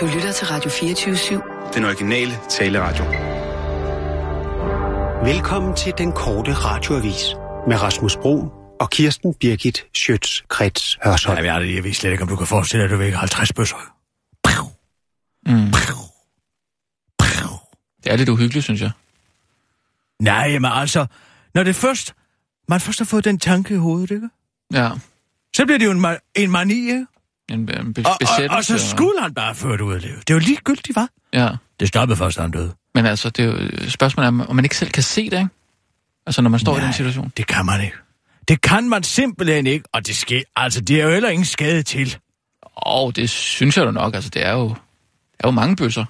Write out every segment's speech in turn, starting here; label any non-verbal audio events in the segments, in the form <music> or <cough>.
Du lytter til Radio 24-7. Den originale taleradio. Velkommen til den korte radioavis med Rasmus Bro og Kirsten Birgit Schøtz-Krets Hørsholm. Nej, jeg, jeg ved slet ikke, om du kan forestille dig, at du vækker 50 bøsser. Mm. Det er lidt uhyggeligt, synes jeg. Nej, men altså, når det først, man først har fået den tanke i hovedet, ikke? Ja. Så bliver det jo en, ma- en mani, ikke? En, be- Og, og, besættelse. og, så skulle han bare føre det ud af livet. Det var ligegyldigt, var. Ja. Det stoppede først, da han døde. Men altså, det er jo spørgsmålet er, om man ikke selv kan se det, ikke? Altså, når man står Nej. i den situation. det kan man ikke. Det kan man simpelthen ikke, og det sker, altså, det er jo heller ingen skade til. Og det synes jeg jo nok. Altså, det er jo, det er jo mange bøsser,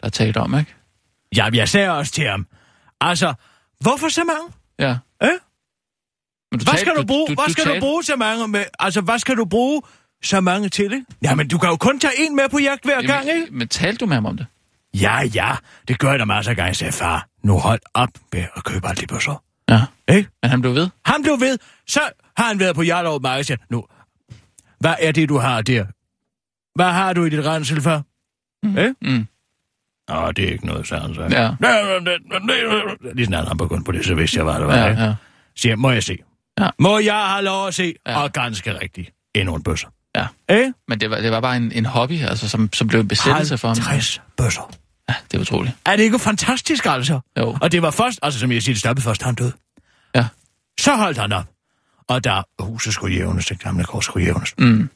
der er talt om, ikke? Ja, jeg sagde også til ham, altså, hvorfor så mange? Ja. Øh? Men Hvad skal talte- du bruge, hvad skal du talte- bruge så mange med, altså, hvad skal du bruge så mange til, ikke? Jamen, du kan jo kun tage en med på jagt hver gang, ikke? Jamen, Men talte du med ham om det? Ja, ja, det gør jeg da masser af gange, sagde far. Nu hold op med at købe alle de bøsser. Ja. Ikke? Men han blev ved? Han blev ved, så har han været på over magasin. Nu, hvad er det, du har der? Hvad har du i dit rensel for? Mm. Eh? Mm. Nå, det er ikke noget, sagde han så. Ja. Lige snart han begyndte på det, så vidste jeg, hvad det var. Ja, ikke? ja. Siger, må jeg se? Ja. Må jeg have lov at se? Ja. Og ganske rigtigt, endnu en bøsser. Ja. Eh? Men det var, det var bare en, en hobby, altså, som, som blev en besættelse for ham. 50 bøsser. Ja, det er utroligt. Er det ikke fantastisk, altså? Jo. Og det var først, altså som jeg siger, det stoppede først, han døde. Ja. Så holdt han op. Og da huset skulle jævnes, det gamle kors skulle jævnes. Mm.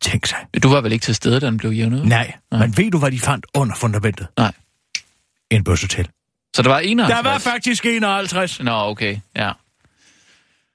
Tænk sig. Du var vel ikke til stede, da den blev jævnet? Nej, Nej. men ved du, hvad de fandt under fundamentet? Nej. En bøsse til. Så der var 51? Der var faktisk 51. Nå, okay, ja.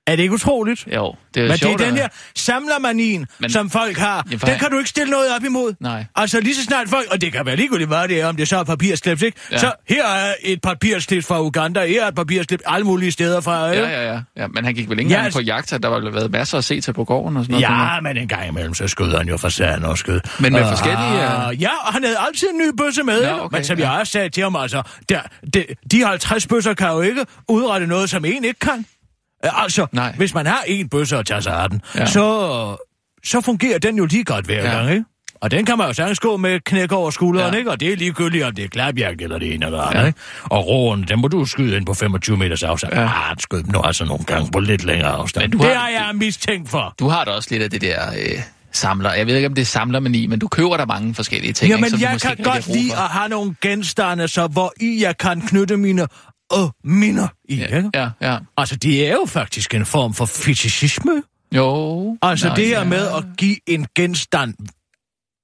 Er det ikke utroligt? Jo, det er Men det er sjovt, den her samlermanien, Men- som folk har. Ja, for- Den kan du ikke stille noget op imod. Nej. Altså lige så snart folk, og det kan være ligegyldigt, hvad det er, om det så er papirslips, ikke? Ja. Så her er et papirslips fra Uganda, her er et papirslips alle mulige steder fra. ikke? Ja, ja, ja, ja. Men han gik vel ikke Ja, engang altså- på jagt, at der var været masser at se til på gården og sådan noget. Ja, men en gang imellem, så skød han jo for sagen og skød. Men med Og- forskellige, øh, Ja, og han havde altid en ny bøsse med, ikke? okay, men som ja. jeg også sagde til ham, altså, der, de, de 50 bøsser kan jo ikke udrette noget, som en ikke kan. Øh, Altså, Nej. hvis man har en bøsse og tager sig af den, Ja. så, så fungerer den jo lige godt hver Ja. gang, ikke? Og den kan man jo sagtens gå med knæk over skulderen, Ja. ikke? Og det er ligegyldigt, om det er klapjagt eller det ene eller andet, Ja. ikke? Og roen, den må du skyde ind på 25 meters afstand. Ja. Ah, skød nu altså nogle gange på lidt længere afstand. Men du det har- har jeg mistænkt for. Du har da også lidt af det der øh, samler. Jeg ved ikke, om det er samlermani, men du køber der mange forskellige ting. ikke, Jamen, som du jeg kan ikke godt lide at have nogle genstande, så hvor i jeg kan knytte mine øh, minder i, ja. ikke? Ja, ja. Altså, det er jo faktisk en form for fetishisme. Jo. Altså, Nå, det her ja. med at give en genstand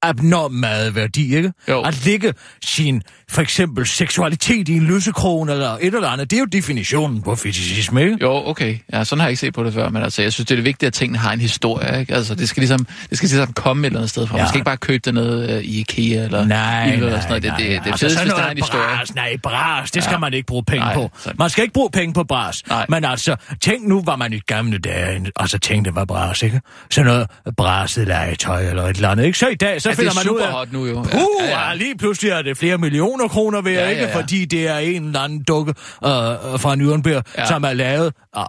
abnorm meget værdi, ikke? Jo. At lægge sin, for eksempel, seksualitet i en løsekrone eller et eller andet, det er jo definitionen på fetishisme, ikke? Jo, okay. Ja, sådan har jeg ikke set på det før, men altså, jeg synes, det er det vigtige, at tingene har en historie, ikke? Altså, det skal ligesom, det skal ligesom komme et eller andet sted fra. Ja. Man skal ikke bare købe det ned øh, i IKEA eller Nej, Ilva nej, eller sådan noget. Det, nej, det, det, nej. det Altså, fedeste, hvis der er noget en historie. Bras, nej, bras, det skal Ja. man ikke bruge penge Nej, på. sådan. Man skal ikke bruge penge på bras. Nej. Men altså, tænk nu, var man i gamle dage, og så tænkte, det var bras, ikke? Sådan noget braset legetøj eller et eller andet, ikke? Så i dag, så Ja, det finder er man ud super af... hot nu jo. Puh, ja, ja. lige pludselig er det flere millioner kroner ved, Ja, ja, ja, ikke? ja. Fordi det er en eller anden dukke øh, fra Nürnberg, Ja. som er lavet øh,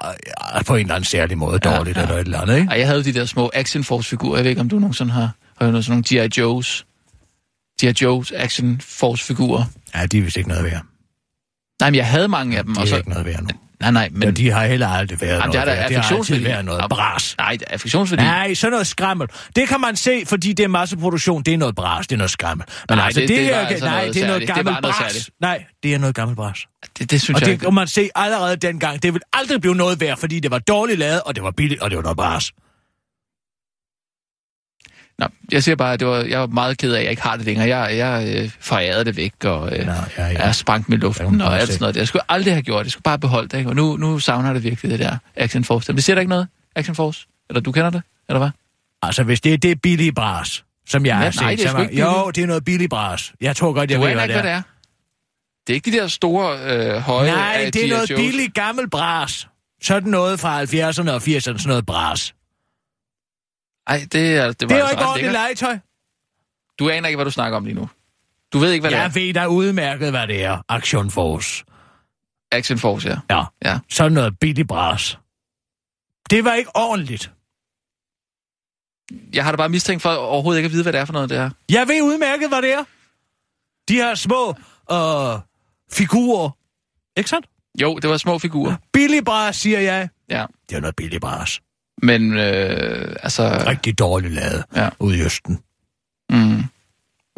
på en eller anden særlig måde Ja, dårligt ja. eller et eller andet, ikke? Ej, jeg havde de der små Action Force-figurer. Jeg ved ikke, om du nogensinde har, har hørt sådan nogle G.I. Joes. G.I. Joes Action Force-figurer. Ja, de er vist ikke noget værd. Nej, men jeg havde mange af dem. De og er så, ikke noget værd nu. Nej, nej, men... Men de har heller aldrig været Jamen, det er noget der værd. Det har altid været noget bras. Nej, er affektionsværdi. Nej, sådan noget skrammel. Det kan man se, fordi det er masseproduktion. Det er noget bras, det er noget skrammel. Men Nej, altså, det- det, det er, altså nej, noget det er noget gammelt noget bras. særligt. Nej, det er noget gammelt bras. Det, det synes Og jeg det ikke. man se allerede dengang. Det vil aldrig blive noget værd, fordi det var dårligt lavet, og det var billigt, og det var noget bras. Nå, jeg siger bare, at det var, jeg var meget ked af, at jeg ikke har det længere. Jeg, jeg øh, forærede det væk, og øh, Nå, ja, ja. jeg sprang med Det luften og alt sådan noget. Jeg skulle aldrig have gjort det. Jeg skulle bare beholde det, ikke? Og nu, nu savner det virkelig, det der Action Force. Det siger der ikke noget, Action Force? Eller du kender det, eller hvad? Altså, hvis det er det billige bras, som jeg Ja, har set. nej, det er så ikke Jo, det er noget billigt bras. Jeg tror godt, jeg Du ved, hvad det hvad er. det er. Det er ikke de der store, øh, høje... Nej, af det er noget Joes. billigt gammelt bras. Sådan noget fra 70'erne og 80'erne, sådan noget bras. Ej, det, er, det var Det er altså ikke ordentligt legetøj. Du aner ikke, hvad du snakker om lige nu. Du ved ikke, hvad det Jeg er. ved da udmærket, hvad det er. Action Force. Action Force, ja. Ja. Ja. Sådan noget billigt bras. Det var ikke ordentligt. Jeg har da bare mistænkt for overhovedet ikke at vide, hvad det er for noget, det er. Jeg ved udmærket, hvad det er. De her små øh, figurer. Ikke sandt? Jo, det var små figurer. Billig bras, siger jeg. Ja. Det er noget billig bras. Men øh, altså... Rigtig dårligt lavet Ja. ude i Østen. Mm.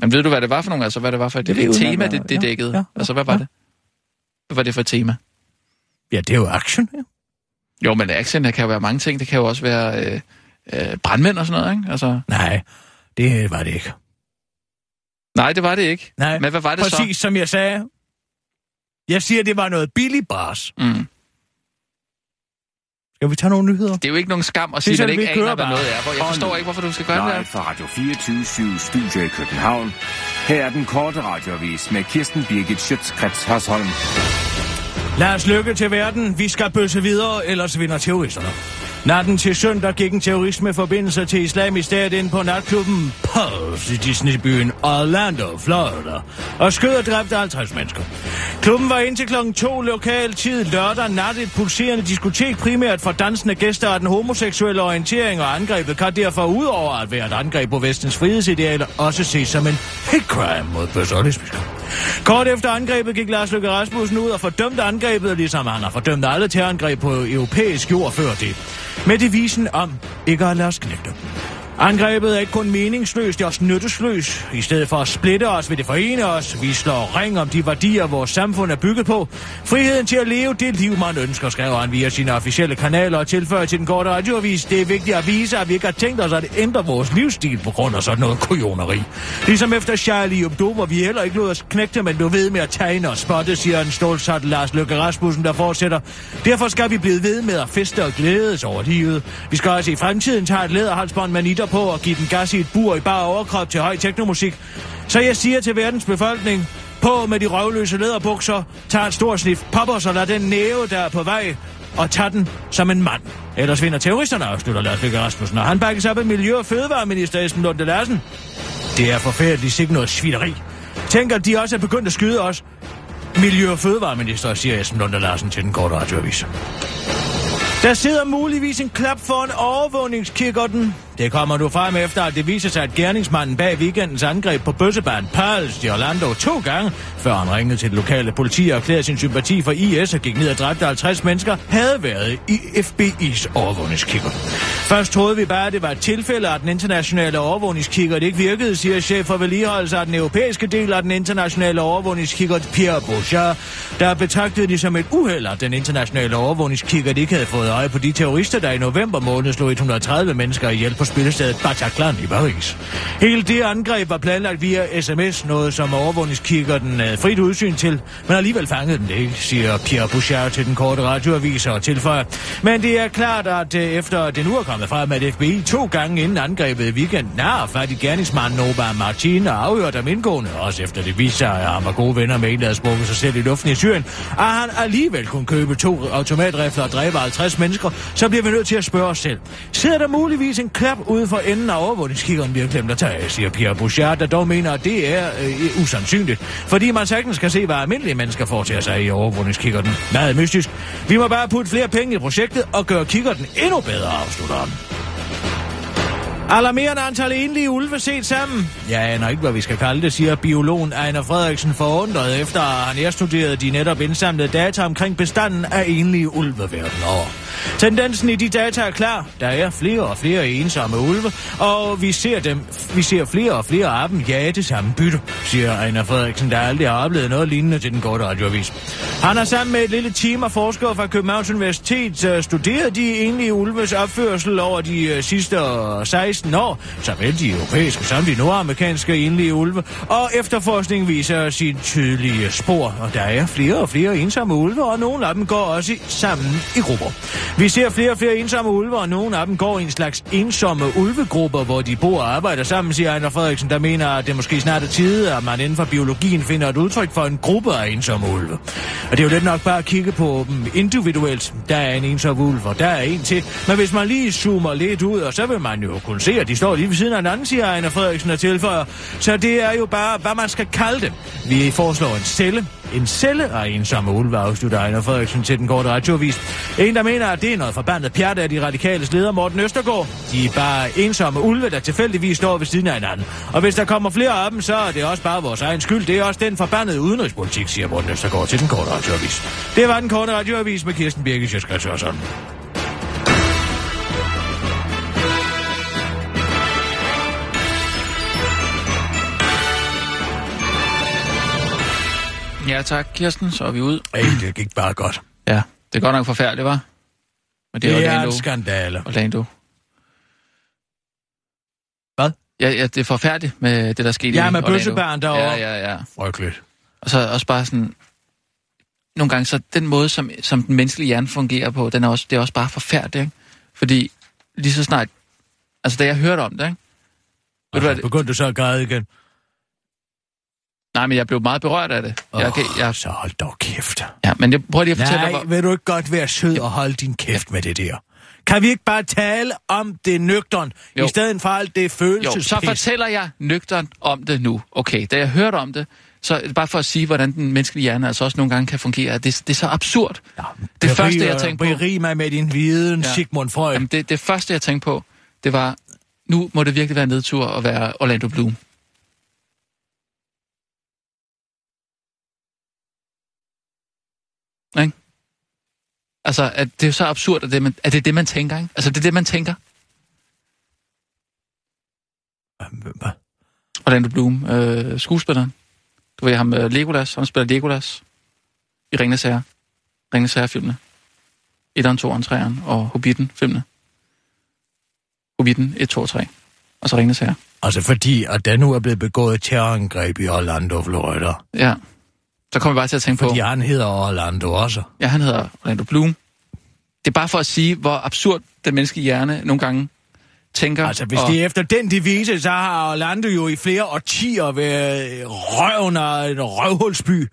Men ved du, hvad det var for nogle? Altså, hvad det var for et, Det det, tema, det, det ja, dækkede? ja, ja, altså, hvad var ja. det? Hvad var det for et tema? Ja, det er jo action. Ja. Jo, men action, der kan jo være mange ting. Det kan jo også være øh, øh, brandmænd og sådan noget, ikke? Altså, Nej, det var det ikke. nej, det var det ikke. Nej, Men hvad var det præcis som jeg sagde. Jeg siger, det var noget billig bras. så? Mm. Skal vi tage nogle nyheder? Det er jo ikke nogen skam at Det er sige, at sådan, ikke aner, hvad bare. noget er. Hvor jeg forstår ikke, hvorfor du skal gøre det Live der. fra Radio 24 Studio i København. Her er den korte radiovis med Kirsten Birgit Schøtzgrads Hasholm. Lad os lykke til verden. Vi skal bøsse videre, ellers vinder terroristerne. Natten til søndag gik en terrorist med forbindelse til islamisk stat ind på natklubben Pulse i Disneybyen Orlando, Florida, og skød og dræbte 50 mennesker. Klubben var indtil kl. 2 lokal tid lørdag nat et pulserende diskotek primært for dansende gæster af den homoseksuelle orientering, og angrebet kan derfor udover at være et angreb på vestens frihedsidealer, også ses som en hate crime mod bøsser og lesbiske. Kort efter angrebet gik Lars Løkke Rasmussen ud og fordømte angrebet, ligesom han har fordømt alle terrorangreb på europæisk jord før det. Med devisen om ikke at lade os knægte. Angrebet er ikke kun meningsløst, det er også nyttesløst. I stedet for at splitte os, vil det forene os. Vi slår ring om de værdier, vores samfund er bygget på. Friheden til at leve det liv, man ønsker, skriver han via sine officielle kanaler og tilføjer til den korte radioavis. Det er vigtigt at vise, at vi ikke har tænkt os at ændre vores livsstil på grund af sådan noget kujoneri. Ligesom efter Charlie Hebdo, hvor vi heller ikke lod os knægte, men blev ved med at tegne og spotte, siger en stålsat Lars Løkke Rasmussen, der fortsætter. Derfor skal vi blive ved med at feste og glædes over livet. Vi skal også i fremtiden tage et læderhalsbånd med nitter på at give den gas i et bur i bare overkrop til høj teknomusik. Så jeg siger til verdens befolkning, på med de røvløse læderbukser, tag et stort snif poppers og lad den næve, der er på vej, og tag den som en mand. Ellers vinder terroristerne, afslutter Lars Løkke Rasmussen, og han bakkes op af Miljø- og Fødevareminister Esben Lunde Larsen. Det er forfærdeligt sikkert noget svineri. Tænk, at de også er begyndt at skyde os. Miljø- og Fødevareminister, siger Esben Lunde Larsen til den korte radioavis. Der sidder muligvis en klap for en overvågningskikkerten. Det kommer du frem efter, at det viser sig, at gerningsmanden bag weekendens angreb på bøssebanen Pals i Orlando to gange, før han ringede til det lokale politi og erklærede sin sympati for IS og gik ned og dræbte 50 mennesker, havde været i FBI's overvågningskikker. Først troede vi bare, at det var et tilfælde, at den internationale overvågningskikker ikke virkede, siger chef for vedligeholdelse af den europæiske del af den internationale overvågningskikker, Pierre Bouchard, der betragtede det som et uheld, at den internationale overvågningskikker ikke havde fået øje på de terrorister, der i november måned slog 130 mennesker ihjel på spillestedet Bataclan i Paris. Hele det angreb var planlagt via sms, noget som overvågningskikker den øh, frit udsyn til, men alligevel fangede den det ikke, siger Pierre Bouchard til den korte radioavis og tilføjer. Men det er klart, at øh, efter det nu er kommet frem, at FBI to gange inden angrebet i weekenden har fat i gerningsmanden Oba Martin og afhørt ham indgående, også efter det viser sig, at han var gode venner med en, der havde sprunget sig selv i luften i Syrien, at han alligevel kunne købe to automatrifler og dræbe 50 mennesker, så bliver vi nødt til at spørge os selv. Sidder der muligvis en klap ude for enden af overvågningskikkeren bliver klemt at tage, siger Pierre Bouchard, der dog mener, at det er øh, usandsynligt, fordi man sagtens kan se, hvad almindelige mennesker foretager sig i overvågningskikkerten. Meget mystisk. Vi må bare putte flere penge i projektet og gøre kikkerten endnu bedre, afslutter han. Alarmerende antal enlige ulve set sammen. Jeg aner ikke, hvad vi skal kalde det, siger biologen Ejner Frederiksen forundret, efter at han erstuderede de netop indsamlede data omkring bestanden af enlige ulve verden over. Tendensen i de data er klar. Der er flere og flere ensomme ulve, og vi ser, dem, vi ser flere og flere af dem jage det samme bytte, siger Ejner Frederiksen, der aldrig har oplevet noget lignende til den korte radioavis. Han har sammen med et lille team af forskere fra Københavns Universitet øh, studeret de enlige ulves opførsel over de øh, sidste øh, 16 år, såvel de europæiske som de nordamerikanske enlige ulve, og efterforskning viser sin tydelige spor, og der er flere og flere ensomme ulve, og nogle af dem går også sammen i grupper. Vi ser flere og flere ensomme ulve, og nogle af dem går i en slags ensomme ulvegrupper, hvor de bor og arbejder sammen, siger Ejner Frederiksen, der mener, at det måske snart er tid, at man inden for biologien finder et udtryk for en gruppe af ensomme ulve. Og det er jo lidt nok bare at kigge på dem individuelt. Der er en ensom ulv, og der er en til. Men hvis man lige zoomer lidt ud, og så vil man jo kunne se, at de står lige ved siden af hinanden, siger Ejner Frederiksen og tilføjer. Så det er jo bare, hvad man skal kalde det. Vi foreslår en celle. En celle af ensomme ulve, afslutter Ejner Frederiksen til den korte radiovis. En, der mener, at det er noget forbandet pjat af de radikale leder Morten Østergaard. De er bare ensomme ulve, der tilfældigvis står ved siden af hinanden. Og hvis der kommer flere af dem, så er det også bare vores egen skyld. Det er også den forbandede udenrigspolitik, siger Morten Østergaard til den korte radioavis. Det var den korte radioavis med Kirsten Birgit Sjøskrets Ja tak, Kirsten, så er vi ud. Ej, det gik bare godt. Ja, det er godt nok forfærdeligt, var. Men Det, det er Orlando. en skandale. Orlando. Hvad? Ja, ja, det er forfærdeligt med det, der skete Ja, i med Orlando. bøssebæren derovre. Ja, ja, ja. Frygteligt. Og så også bare sådan... Nogle gange, så den måde, som, som den menneskelige hjerne fungerer på, den er også, det er også bare forfærdeligt, ikke? Fordi lige så snart... Altså, da jeg hørte om det, ikke? Ved du hvad, Altså, begyndte du så at græde igen? Nej, men jeg blev meget berørt af det. Jeg, kan, jeg, Så hold dog kæft. ja, men jeg prøver lige at fortælle Nej, dig, hvor... vil du ikke godt være sød og holde din kæft med det der? Kan vi ikke bare tale om det nøgtern, Jo. i stedet for alt det Jo, følelsespis? så fortæller jeg nøgternt om det nu. Okay, da jeg hørte om det, så bare for at sige, hvordan den menneskelige hjerne altså også nogle gange kan fungere. Det, det er så absurd. Ja, det første, jeg tænkte på... Berig mig med din viden, Ja. Sigmund Freud. Jamen, det, det første, jeg tænkte på, det var, nu må det virkelig være nedtur at være Orlando Bloom. Ikke? Altså, at det er så absurd, at det, er man, at det er det, man tænker, ikke? Altså, det er det, man tænker. Hvad? Orlando Bloom, øh, skuespilleren. Du ved ham, øh, Legolas, han spiller Legolas i Ringnes Herre. Ringnes Herre-filmene. 1'eren, 2'eren, 3'eren og Hobbiten-filmene. Hobbiten 1, 2 og 3. Og så Ringnes Herre. Altså fordi, at der nu er blevet begået terrorangreb i Orlando, Florida. Ja. Så kommer vi bare til at tænke Fordi på, han hedder Orlando også. ja, han hedder Orlando Bloom. Det er bare for at sige, hvor absurd den menneskelige hjerne nogle gange tænker. Altså, hvis og, det er efter den devise, så har Orlando jo i flere årtier været røven af en røvhulsby.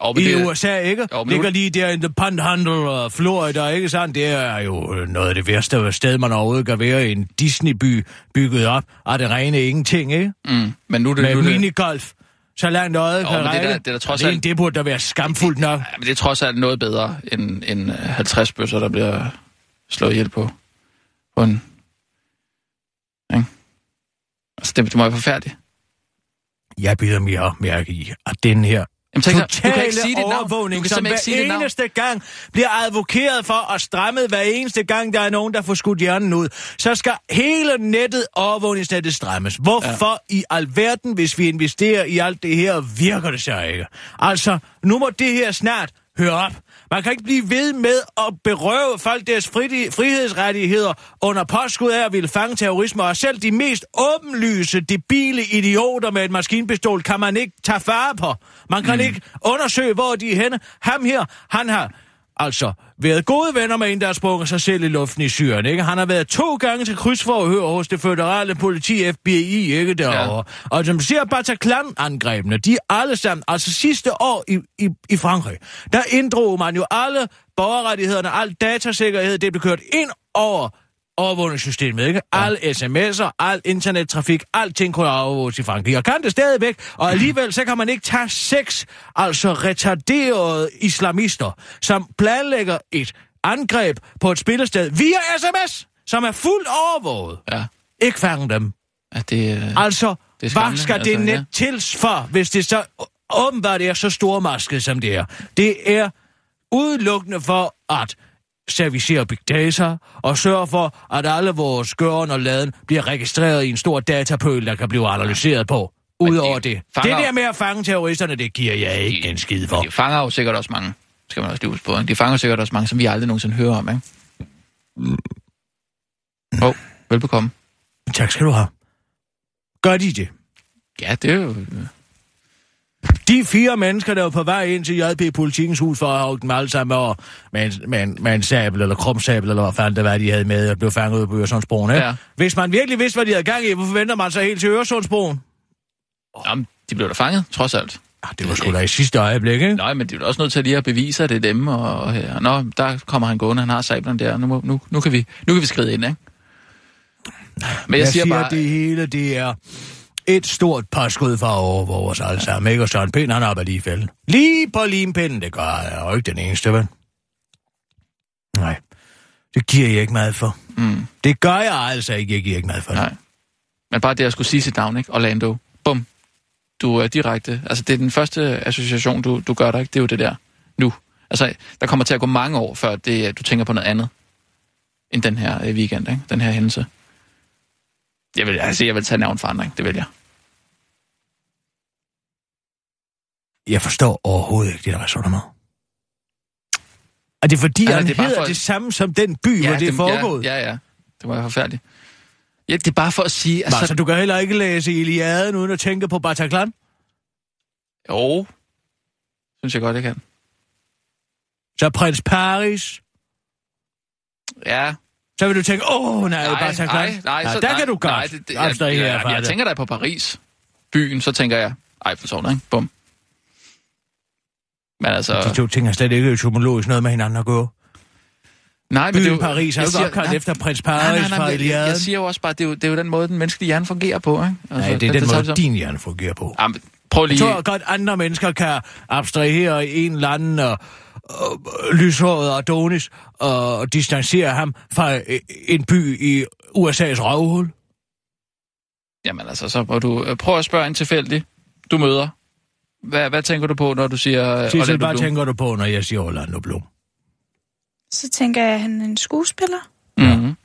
og, men I det, USA, ikke? Jo, men Ligger lige der i The Panhandle og Florida, ikke sandt? Det er jo øh, noget af det værste sted, man overhovedet kan være i en Disney-by bygget op af det rene ingenting, ikke? Mm, men nu er det, Med nu det, minigolf. Så langt øjet kan det er række. det er da trods Og det, alt- det burde da være skamfuldt nok. Ja, men det er trods alt noget bedre end, end øh, 50 bøsser, der bliver slået ihjel på, på en... Ikke? Altså, det, det må være forfærdeligt. Jeg byder mere mærke i, at den her Jamen, tænk, dig, du kan totale ikke sige dit navn. Du overvågning, kan som hver sige eneste gang bliver advokeret for og strammet hver eneste gang, der er nogen, der får skudt hjernen ud, så skal hele nettet, overvågningsnettet strammes. Hvorfor ja. i alverden, hvis vi investerer i alt det her, virker det så ikke? Altså, nu må det her snart høre op. Man kan ikke blive ved med at berøve folk deres fri- frihedsrettigheder under påskud af at ville fange terrorisme, og selv de mest åbenlyse, debile idioter med et maskinpistol kan man ikke tage fare på. Man kan mm. ikke undersøge, hvor de er henne. Ham her, han har altså været gode venner med en, der har sprunget sig selv i luften i Syrien, ikke? Han har været to gange til krydsforhør hos det føderale politi, FBI, ikke derovre. Ja. Og som siger Bataclan-angrebene, de er alle sammen, altså sidste år i, i, i Frankrig, der inddrog man jo alle borgerrettighederne, al datasikkerhed, det blev kørt ind over overvågningssystemet, ikke? Ja. Alle sms'er, al internettrafik, alting kunne overvåges i Frankrig. Og kan det stadigvæk, og alligevel så kan man ikke tage seks, altså retarderede islamister, som planlægger et angreb på et spillested via sms, som er fuldt overvåget. Ja, Ikke fange dem. ja det, øh, Altså, Det hvad skal altså, det net ja. til for, hvis det så åbenbart er så stormasket, som det er? Det er udelukkende for at servicere big data og sørge for, at alle vores gøren og laden bliver registreret i en stor datapøl, der kan blive analyseret på. Udover de det. fanger- Det der med at fange terroristerne, det giver jeg ikke en skid for. de fanger jo sikkert også mange, skal man også lige huske på. De fanger sikkert også mange, som vi aldrig nogensinde hører om, ikke? Åh, oh, velbekomme. Tak skal du have. Gør de det? Ja, det er jo... De fire mennesker, der var på vej ind til JP Politikens hus for at have dem alle sammen over med en, med en, med en sabel eller krumsabel, eller hvad fanden det var, de havde med, og blev fanget ud på Øresundsbroen. Ikke? Ja. Hvis man virkelig vidste, hvad de havde gang i, hvorfor venter man så helt til Øresundsbroen? Jamen, de blev da fanget, trods alt. Ah, det var sgu da i sidste øjeblik, ikke? Nej, men de er også nødt til lige at bevise, at det er dem, og, og nå, der kommer han gående, han har sablen der, nu, nu, nu, kan vi, nu kan vi skride ind, ikke? Men jeg, jeg siger, siger, bare, det hele, det er et stort par skud fra over for os alle sammen, ikke? Og Søren Pind, han i fælden. Lige på limpinden, det gør jeg jo ikke den eneste, vel? Nej, det giver jeg ikke meget for. Mm, Det gør jeg altså ikke, jeg giver ikke meget for. nej. Men bare det at skulle sige sit navn, ikke? Orlando. Bum. Du er direkte... Altså, det er den første association, du, du gør dig, ikke? Det er jo det der. Nu. Altså, der kommer til at gå mange år, før det, du tænker på noget andet end den her øh, weekend, ikke? Den her hændelse. Jeg vil, altså, jeg vil tage navnforandring. Det vil jeg. Jeg forstår overhovedet ikke det der resonemang. Er det fordi, Altså, han det er hedder for- det samme som den by, hvor det er foregået? Ja, ja, ja. Det var forfærdeligt. Ja, det er bare for at sige... Altså, Altså, du kan heller ikke læse Iliaden uden at tænke på Bataclan? jo, synes jeg godt, jeg kan. Så prins Paris? Ja, Så vil du tænke, åh, nej, nej, Bataclan. nej, nej, ja, så, der nej, kan du godt nej, det, det, jeg, jeg, jeg, jeg tænker da på Paris, byen, så tænker jeg, Eiffeltårnet, ikke? Bum. Men altså... De to ting har slet ikke etymologisk noget med hinanden at gå. nej, men Byen det er jo, Paris er jeg jo siger- godt kaldt nej, efter prins Nej, Paris nej, nej, fra jeg, jeg, Iliaden. jeg siger jo også bare, det er jo, det er jo den måde, den menneskelige hjerne fungerer på, ikke? Altså, Nej, det er den tager måde, din hjerne fungerer på. Jamen, prøv Jeg lige... tror godt, andre mennesker kan abstrahere en eller anden og, og, lyshåret Adonis og distancere ham fra øh, en by i USA's røvhul. Jamen altså, så må du øh, prøve at spørge en tilfældig, du møder. Hvad, hvad tænker du på, når du siger øh, Sissel, Orlando hvad Bloom? tænker du på, når jeg siger Orlando Bloom? Så tænker jeg, at han er en skuespiller. Mm-hmm.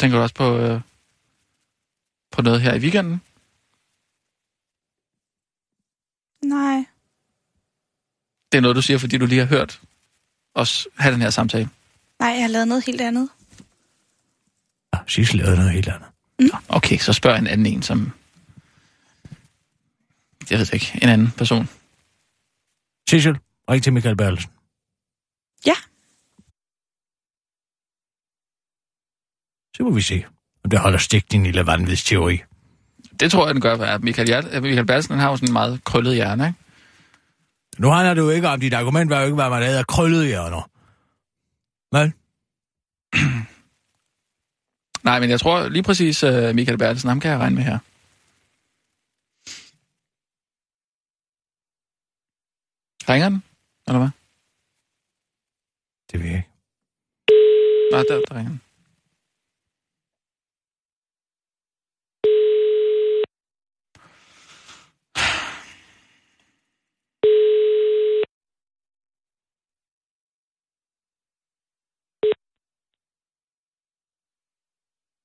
Tænker du også på, øh, på noget her i weekenden? Nej. Det er noget, du siger, fordi du lige har hørt os have den her samtale. Nej, jeg har lavet noget helt andet. Ja, Sissel lavede noget helt andet. Okay, så spørg en anden en, som... Jeg ved det ikke. En anden person. Sissel, ring til Michael Bertelsen. Ja. Så må vi se, om det holder stik, din lille vanvidsteori. Det tror jeg, den gør, at Michael, Michael Bertelsen han har jo sådan en meget krøllet hjerne, ikke? Nu handler det jo ikke om, dit argument var jo ikke, hvad man havde af krøllede hjørner. Men Nej, men jeg tror lige præcis, uh, Michael Bertelsen, ham kan jeg regne med her. Ringer den? Eller hvad? det ved jeg ikke. Nej, der, der ringer den.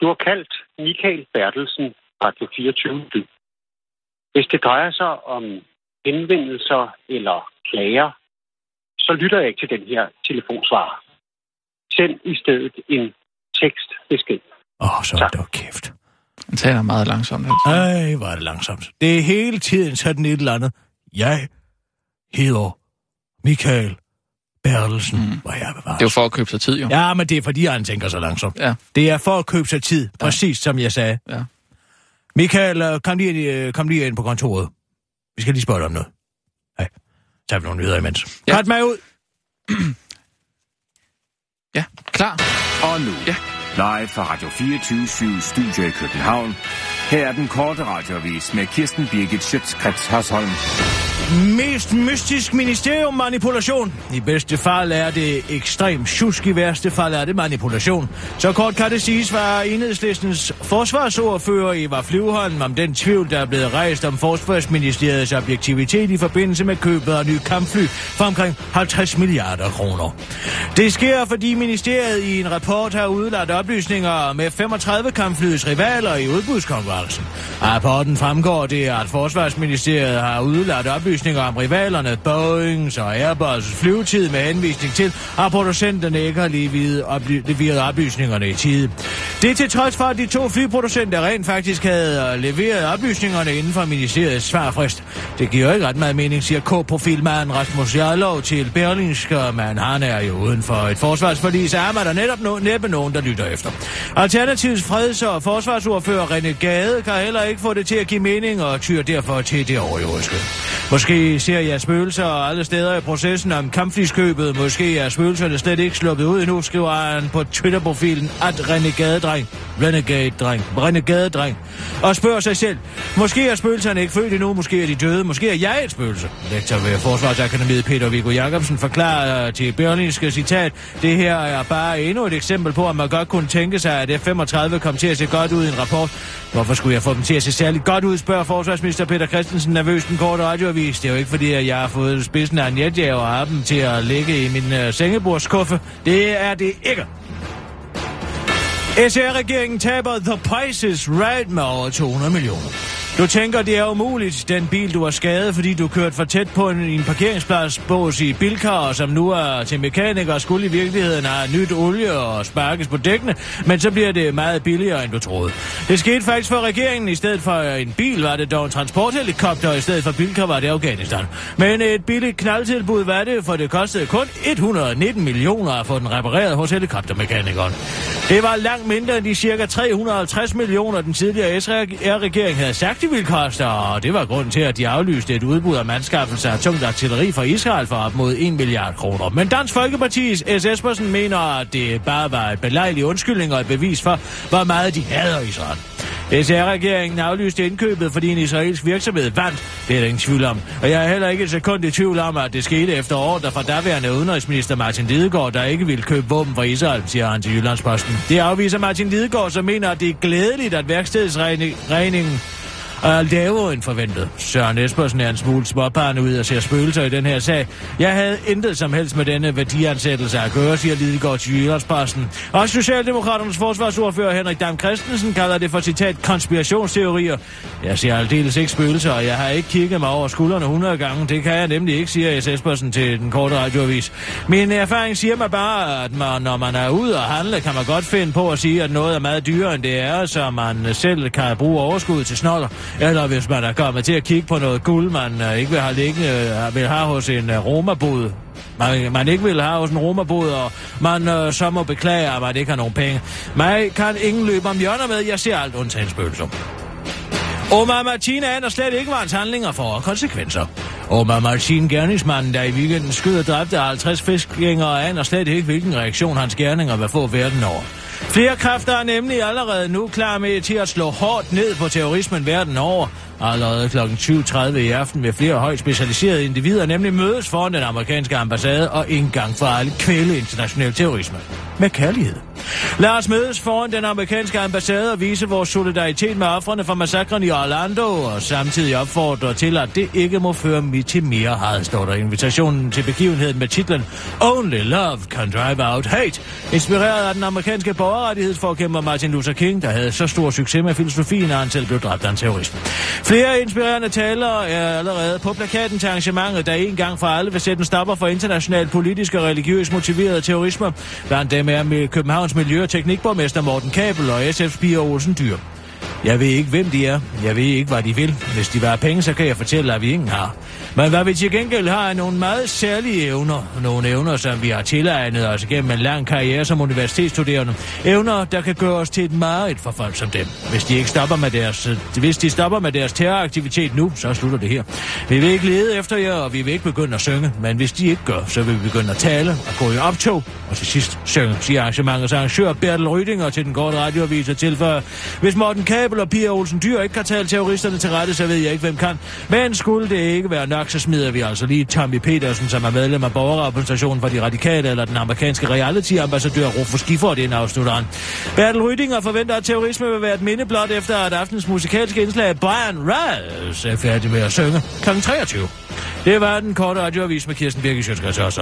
Du har kaldt Michael Bertelsen Radio 24 by. Hvis det drejer sig om henvendelser eller klager, så lytter jeg ikke til den her telefonsvar. Send i stedet en tekstbesked. Åh, oh, så Tak. dog kæft. Han taler meget langsomt. Altså. Ej, hvor er det langsomt. Det er hele tiden sådan et eller andet. Jeg hedder Michael Bertelsen. Mm. Hvor jeg. Det er jo for at købe sig tid, jo. Ja, men det er fordi, han tænker så langsomt. Ja. Det er for at købe sig tid, præcis som jeg sagde. Ja. Michael, øh, kom lige, ind, øh, kom lige ind på kontoret. Vi skal lige spørge dig om noget. Hej. Så tager vi nogle nyheder imens. Ja. Ja. Cut mig ud. Ja, klar. Og nu, Ja. live fra Radio 24 Studio i København. Her er den korte radiovis med Kirsten Birgit Schøtzgrads Hasholm. Mest mystisk ministerium manipulation. I bedste fald er det ekstrem tjusk, i værste fald er det manipulation. Så kort kan det siges, var enhedslistens forsvarsordfører Eva Flyvholm om den tvivl, der er blevet rejst om forsvarsministeriets objektivitet i forbindelse med købet af nye kampfly for omkring 50 milliarder kroner. Det sker, fordi ministeriet i en rapport har udlagt oplysninger med 35 kampflyets rivaler i udbudskonkurrencen. Af rapporten fremgår det, at Forsvarsministeriet har udladt oplysninger om rivalerne Boeings og Airbus flyvetid med henvisning til, at producenterne ikke har leveret, oply- leveret oplysningerne i tide. Det er til trods for, at de to flyproducenter rent faktisk havde øh, leveret oplysningerne inden for ministeriets svarfrist. Det giver ikke ret meget mening, siger K-profilmanden Rasmus Jarlov til Berlingske, men han er jo uden for et forsvarsforlig, så er man der netop no- næppe nogen, der lytter efter. Alternativets freds- og forsvarsordfører René Gade kan heller ikke få det til at give mening og tyr derfor til det overjordiske. Måske ser jeg spøgelser alle steder i processen om kampfliskøbet. Måske er spøgelserne slet ikke sluppet ud endnu, skriver han på Twitter-profilen at Renegade-dreng. Renegade-dreng. Renegade-dreng. Og spørger sig selv. Måske er spøgelserne ikke født endnu, måske er de døde, måske er jeg et spøgelse. Lektor ved Forsvarsakademiet Peter Viggo Jacobsen forklarer til Berlingske citat, det her er bare endnu et eksempel på, at man godt kunne tænke sig, at F-35 kom til at se godt ud i en rapport. Hvorfor skulle jeg få dem til at se særligt godt ud, spørger forsvarsminister Peter Christensen nervøst den korte radioavis. Det er jo ikke fordi, at jeg har fået spidsen af en jetjager og har dem til at ligge i min uh, sengebordskuffe. Det er det ikke. SR-regeringen taber The Prices Right med over 200 millioner. Du tænker, det er umuligt, den bil, du har skadet, fordi du kørte for tæt på en, en parkeringsplads bås i Bilkar, som nu er til mekaniker, skulle i virkeligheden have nyt olie og sparkes på dækkene, men så bliver det meget billigere, end du troede. Det skete faktisk for regeringen. I stedet for en bil var det dog en transporthelikopter, og i stedet for Bilkar var det Afghanistan. Men et billigt knaldtilbud var det, for det kostede kun 119 millioner at få den repareret hos helikoptermekanikeren. Det var langt mindre end de cirka 350 millioner, den tidligere SR-regering havde sagt, de ville koste, og det var grund til, at de aflyste et udbud af mandskaffelse af tungt artilleri fra Israel for op mod 1 milliard kroner. Men Dansk Folkeparti's S. Espersen mener, at det bare var et belejligt undskyldning og et bevis for, hvor meget de hader Israel. SR-regeringen aflyste indkøbet, fordi en israelsk virksomhed vandt. Det er der ingen tvivl om. Og jeg er heller ikke et sekund i tvivl om, at det skete efter ordre fra daværende udenrigsminister Martin Lidegaard, der ikke ville købe våben fra Israel, siger han til Jyllandsposten. Det afviser Martin Lidegaard, som mener, at det er glædeligt, at værkstedsregningen er lavere end forventet. Søren Espersen er en smule småbarn ud og ser spøgelser i den her sag. Jeg havde intet som helst med denne værdiansættelse at gøre, siger Lidegaard til Jyllandsposten. Og Socialdemokraternes forsvarsordfører Henrik Dam Christensen kalder det for citat konspirationsteorier. Jeg ser aldeles ikke spøgelser, og jeg har ikke kigget mig over skuldrene 100 gange. Det kan jeg nemlig ikke, siger S. Espersen til den korte radioavis. Min erfaring siger mig bare, at man, når man er ude og handle, kan man godt finde på at sige, at noget er meget dyrere, end det er, så man selv kan bruge overskud til snoller. Eller hvis man er kommet til at kigge på noget guld, man øh, ikke vil have, liggende, øh, vil have hos en øh, romabod. Man, man ikke vil have hos en romabod, og man øh, så må beklage, at man ikke har nogen penge. Mig kan ingen løbe om hjørner med. Jeg ser alt undtagen spøgelser. Omar Martin aner slet ikke, hvad hans handlinger får konsekvenser. Omar Martin, gerningsmanden, der i weekenden skød og dræbte 50 fiskgængere, aner slet ikke, hvilken reaktion hans gerninger vil få verden over. Flere kræfter er nemlig allerede nu klar med til at slå hårdt ned på terrorismen verden over. Allerede kl. 20.30 i aften vil flere højt specialiserede individer nemlig mødes foran den amerikanske ambassade og en gang for alle kvæle international terrorisme. Med kærlighed. Lad os mødes foran den amerikanske ambassade og vise vores solidaritet med offrene for massakren i Orlando, og samtidig opfordre til, at det ikke må føre til mere had, står der invitationen til begivenheden med titlen Only Love Can Drive Out Hate, inspireret af den amerikanske borgerrettighedsforkæmper Martin Luther King, der havde så stor succes med filosofien, at han selv blev dræbt af en terrorist. Flere inspirerende talere er allerede på plakaten til arrangementet, der en gang for alle vil sætte en stopper for international politisk og religiøs motiveret terrorisme. Blandt dem er Københavns Miljø- og Teknikborgmester Morten Kabel og SF's Pia Olsen Dyr. Jeg ved ikke, hvem de er. Jeg ved ikke, hvad de vil. Hvis de var penge, så kan jeg fortælle, at vi ingen har. Men hvad vi til gengæld har, er nogle meget særlige evner. Nogle evner, som vi har tilegnet os gennem en lang karriere som universitetsstuderende. Evner, der kan gøre os til et mareridt for folk som dem. Hvis de ikke stopper med deres, hvis de stopper med deres terroraktivitet nu, så slutter det her. Vi vil ikke lede efter jer, og vi vil ikke begynde at synge. Men hvis de ikke gør, så vil vi begynde at tale og gå i optog. Og til sidst synge, siger arrangementets arrangør Bertel Rydinger til den korte radioavis og tilføjer. Hvis Morten Kabel og Pia Olsen Dyr ikke kan tale terroristerne til rette, så ved jeg ikke, hvem kan. Men skulle det ikke være nok, så smider vi altså lige Tommy Petersen, som er medlem af borgerrepræsentationen for de radikale, eller den amerikanske reality-ambassadør Rufus Gifford ind afslutter han. Bertel Rydinger forventer, at terrorisme vil være et mindeblot efter, at aftens musikalske indslag Brian Raz er færdig med at synge kl. 23. Det var den korte radioavis med Kirsten Birgit Sjøtskrets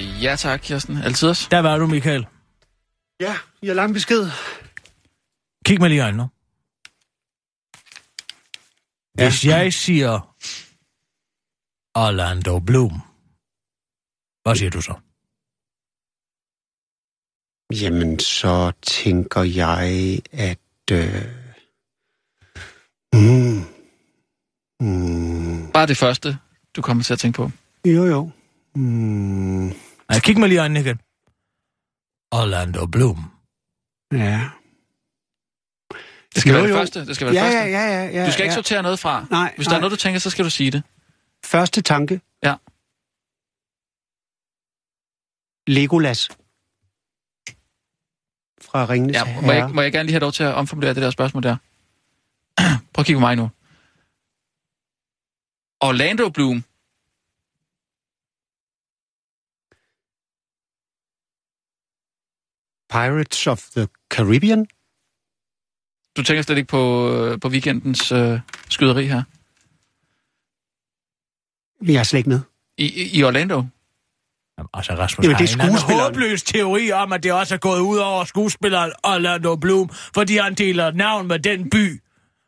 Ja tak, Kirsten. Altid også. Der var du, Michael. Ja, jeg har lang besked. Kig mig lige i øjnene. Hvis ja. jeg siger Orlando Bloom, hvad siger du så? Jamen, så tænker jeg, at... Øh... Mm, mm. Bare det første, du kommer til at tænke på. Jo, jo. Mm. Nej, kig mig lige i øjnene igen. Orlando Bloom. Ja. Det skal Jo, være det jo. første. Det skal være Ja, det ja, første. ja, ja, ja. Du skal ikke ja. sortere noget fra. Nej, Hvis der er nej. noget, du tænker, så skal du sige det. Første tanke. Ja. Legolas. Fra Ringenes Ja, må, jeg, må jeg gerne lige have lov til at omformulere det der spørgsmål der? <clears throat> Prøv at kigge på mig nu. Orlando Bloom. Pirates of the Caribbean. Du tænker slet ikke på, øh, på weekendens øh, skyderi her? Jeg er slet ikke med. I, i- Orlando? Jamen, altså, Rasmus, Jamen, det er skuespilleren. håbløs teori om, at det også er gået ud over skuespilleren Orlando Bloom, fordi han deler navn med den by,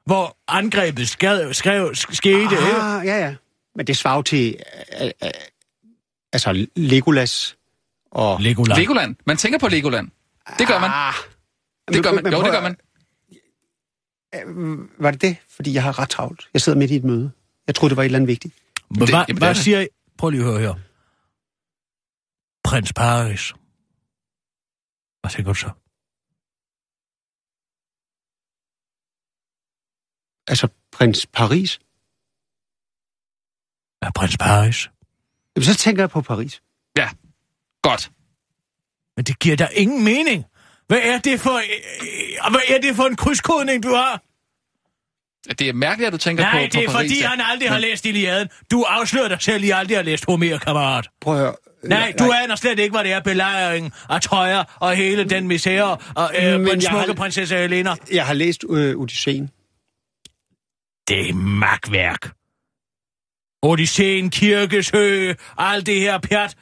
hvor angrebet skrev, skrev, skete. Ah, ja, ja. Men det svarer til... Øh, øh, altså, Legolas og... Legoland. Legoland. Man tænker på Legoland. Det gør man. Ah, Det gør man. Jo, det gør man. Øh, Var det det? Fordi jeg har ret travlt. Jeg sidder midt i et møde. Jeg troede, det var et eller andet vigtigt. Men det- hvad, jamen, det hvad siger I? Prøv lige at høre her. Prins Paris. Hvad tænker du så? Altså, prins Paris. Ja, prins Paris. Jamen, så tænker jeg på Paris. Godt. Men det giver da ingen mening. Hvad er det for, øh, hvad er det for en krydskodning, du har? Det er mærkeligt, at du tænker Nej, på, på det er Paris. fordi, han aldrig har læst Iliaden. Du afslører dig selv, I aldrig har læst Homer, kammerat. Prøv at høre. Øh, Nej, du aner slet ikke, hvad det er belejringen af Troja og hele den misære og øh, Men den smukke har- prinsesse Helena. Jeg har læst øh, Odysseen. Det er magtværk. Odysseen, Kirkesø, alt det her pjat.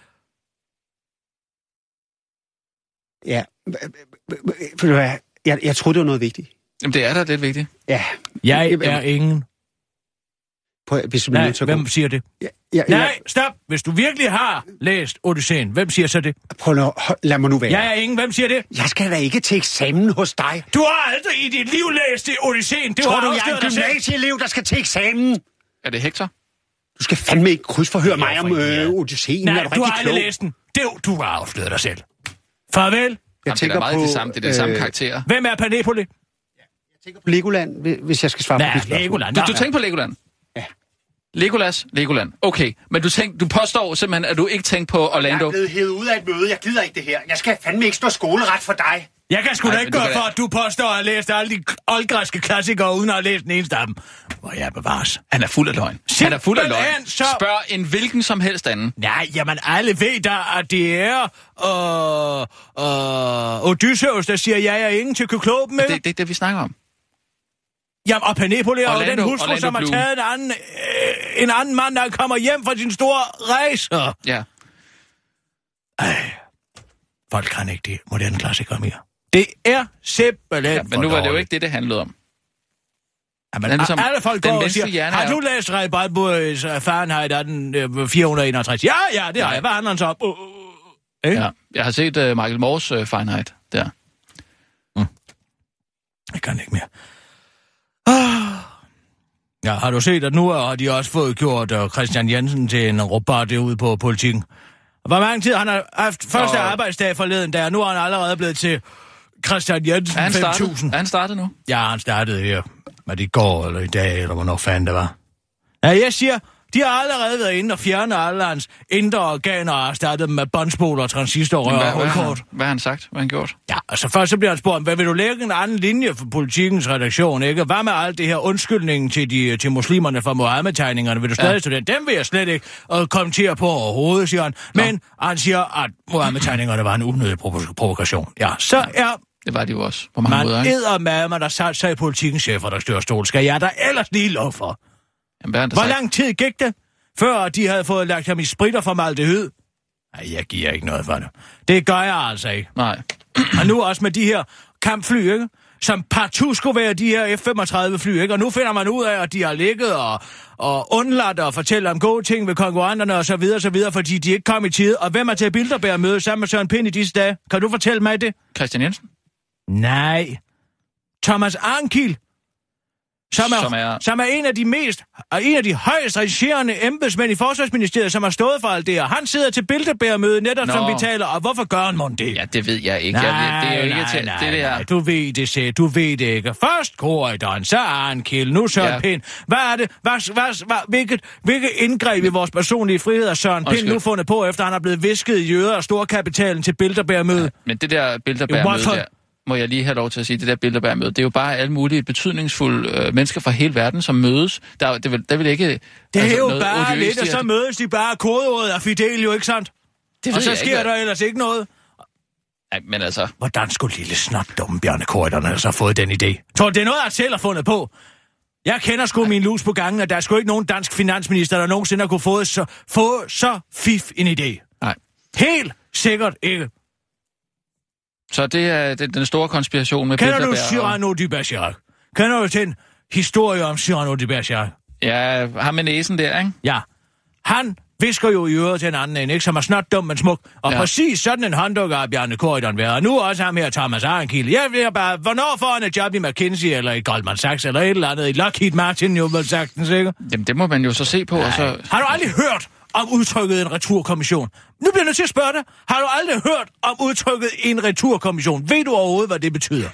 Ja. For jeg, jeg troede, det var noget vigtigt. Jamen, det er da lidt vigtigt. Ja. Jeg er ingen. Prøv, hvis du Nej, nødt til at gå- hvem siger det? Ja, ja, Nej, stop. Hvis du virkelig har læst Odysseen, hvem siger så det? prøv nu, lad mig nu være. Jeg er ingen. Hvem siger det? Jeg skal da ikke til eksamen hos dig. Du har aldrig i dit liv læst det Odysseen. Det Tror du, jeg er en gymnasieelev, der skal til eksamen? Er det Hector? Du skal fandme ikke krydsforhøre mig om for øh. Odysseen. Nej, er du, du har aldrig klog? læst den. Det, du har afsløret dig selv. Farvel. Jeg Jamen, det er tænker meget på, det samme. Det er det samme øh, karakter. Hvem er Panepoli? tænker på Legoland, hvi- hvis jeg skal svare på Nej, dit spørgsmål. Legoland. Du, du tænker på Legoland? Legolas, Legoland. Okay, men du, tænk, du påstår simpelthen, at du ikke tænker på Jeg Orlando. er blevet hævet ud af et møde. Jeg gider ikke det her. Jeg skal fandme ikke stå skoleret for dig. Jeg kan sgu da ikke gøre for, at du påstår at have læst alle de oldgræske klassikere, uden at have læst den eneste af dem. Hvor jeg bevares. Han er fuld af løgn. Han er fuld af løgn. Simpelthen så- Spørg en hvilken som helst anden. Nej, jamen alle ved da, at det er øh, øh, Odysseus, der siger, jeg er ingen til kyklopen, ikke? Det, det er det, vi snakker om. Jamen, og Penepole jo Orlando- den hustru, Orlando som har Bloom. taget en anden, øh, en anden mand, der kommer hjem fra sin store rejse. Ja. Ej, folk kan ikke det moderne klassikere mere. Det er simpelthen ja men nu var det jo ikke det, det handlede om. Jamen, Den er ligesom- alle folk går og siger, har du læst Ray Bradbury's uh, Fahrenheit af den øh, 461? Ja, ja, det har jeg. Hvad handler han så om? Uh, uh, uh. Ja. Jeg har set uh, Michael Moores uh, Fahrenheit der. Jeg kan ikke mere. Ah. Ja, har du set, at nu har de også fået gjort uh, Christian Jensen til en robot ude på politikken? Hvor mange tid han har haft første Og- arbejdsdag forleden, der nu er han allerede blevet til Christian Jensen Er han startet? 5000. Er han startet nu? Ja, han startede her. Var det går eller i dag, eller hvornår fanden det var? Ja, jeg siger, de har allerede været inde og fjerne alle hans indre organer og startet med båndspoler, transistorrør Hvad, og hvad, har hulkort. han, hvad har han sagt? Hvad har han gjort? Ja, altså først så bliver han spurgt, hvad vil du lægge en anden linje for politikens redaktion, ikke? Hvad med alt det her undskyldningen til, de, til muslimerne for Mohammed-tegningerne? Vil du stadig Ja. ja. den? Dem vil jeg slet ikke uh, kommentere på overhovedet, siger han. Men han siger, at Mohammed-tegningerne var en unødig provo- provokation. Ja, så er Det var de jo også på mange man måder. Ikke? æder med, man der sat sig i politikens chefredaktørstol. Skal jeg da ellers lige lov for? Jamen, hvad Hvor sagt? lang tid gik det, før de havde fået lagt ham i spritter for maldehyd? Nej, jeg giver ikke noget for det. Det gør jeg altså ikke. Nej. Og nu også med de her kampfly, ikke? Som partout skulle være de her F-35 fly, ikke? Og nu finder man ud af, at de har ligget og, og undladt at fortælle om gode ting ved konkurrenterne og så videre, så videre, fordi de ikke kom i tide. Og hvem er til Bilderberg møde sammen med Søren Pind i disse dage? Kan du fortælle mig det? Christian Jensen? Nej. Thomas Arnkiel. Som er, Som er- er, som er en af de mest, og en af de højst regerende embedsmænd i Forsvarsministeriet, som har stået for alt det her. Han sidder til Bilderberg-møde, netop Nå. som vi taler, og hvorfor gør han mon det? Ja, det ved jeg ikke. jeg, ved- det er jo ikke nej, til, nej, det der. nej, du ved det selv, du ved det ikke. Først Corridon, så Arnkild, nu Søren Ja. ja. Pind. Hvad er det, hvad, hvad, hvad, hvilket, hvilket indgreb i vores personlige frihed har Søren Pind Undskyld. nu fundet på, efter han er blevet visket i jøder og storkapitalen til Bilderberg-møde? Men det der Hvorfor? der, må jeg lige have lov til at sige, det der Bilderberg-møde, det er jo bare alle mulige betydningsfulde øh, mennesker fra hele verden, som mødes. Der, er- det, vil, der vil ikke... Det er altså, jo bare odiøst lidt, og så mødes de bare kodeordet af Fidel, jo ikke sandt? Det Og så sker ikke, der ellers ikke noget. Nej, men altså... Hvordan skulle lille snot dumme Bjarne Korydon altså have fået den idé? Tror det er noget, jeg selv har fundet på? Jeg kender sgu min lus på gangen, og der er sgu ikke nogen dansk finansminister, der nogensinde har kunne få så, få så fif en idé. Nej. Helt sikkert ikke. Så det er den, den store konspiration med Kender du Bilderberg. og- Cyrano de Bergerac? Kender du den historie om Cyrano de Bergerac? Ja, ham med næsen der, ikke? Ja. Han visker jo i øret til en anden en, ikke? Som er snot dum, men smuk. Og Ja. præcis sådan en hånddukker af Bjarne Korydon været. Og nu også ham her, Thomas Arnkild. Jeg vil bare, hvornår får han et job i McKinsey, eller i Goldman Sachs, eller et eller andet, i Lockheed Martin, jo vel sagtens, ikke? Jamen, det må man jo så se på, og så... Har du aldrig hørt om udtrykket en returkommission? Nu bliver jeg nødt til at spørge dig. Har du aldrig hørt om udtrykket en returkommission? Ved du overhovedet, hvad det betyder?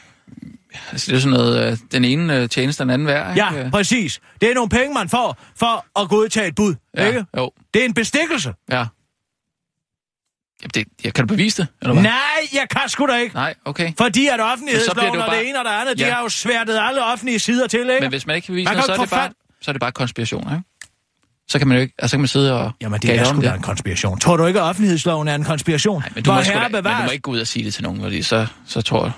Altså, det er sådan noget, øh, den ene øh, tjeneste, den anden værd, ikke? Ja, præcis. Det er nogle penge, man får for at godtage et bud, Ja, ikke? jo. Det er en bestikkelse. Ja. Jamen, det, jeg, kan du bevise det, eller hvad? Nej, jeg kan sgu da ikke. Nej, okay. Fordi at offentlighedsloven det jo og bare- det ene og det andet, Ja. de har jo sværtet alle offentlige sider til, ikke? Men hvis man ikke kan bevise Man noget, så er, det bare, så er det bare konspiration, ikke? Så kan man jo ikke, altså, så kan man sidde og Jamen, det er sgu da en konspiration. Tror du ikke, at offentlighedsloven er en konspiration? Nej, men du, må sgu da, herre men du må ikke gå ud og sige det til nogen, fordi så, så tror,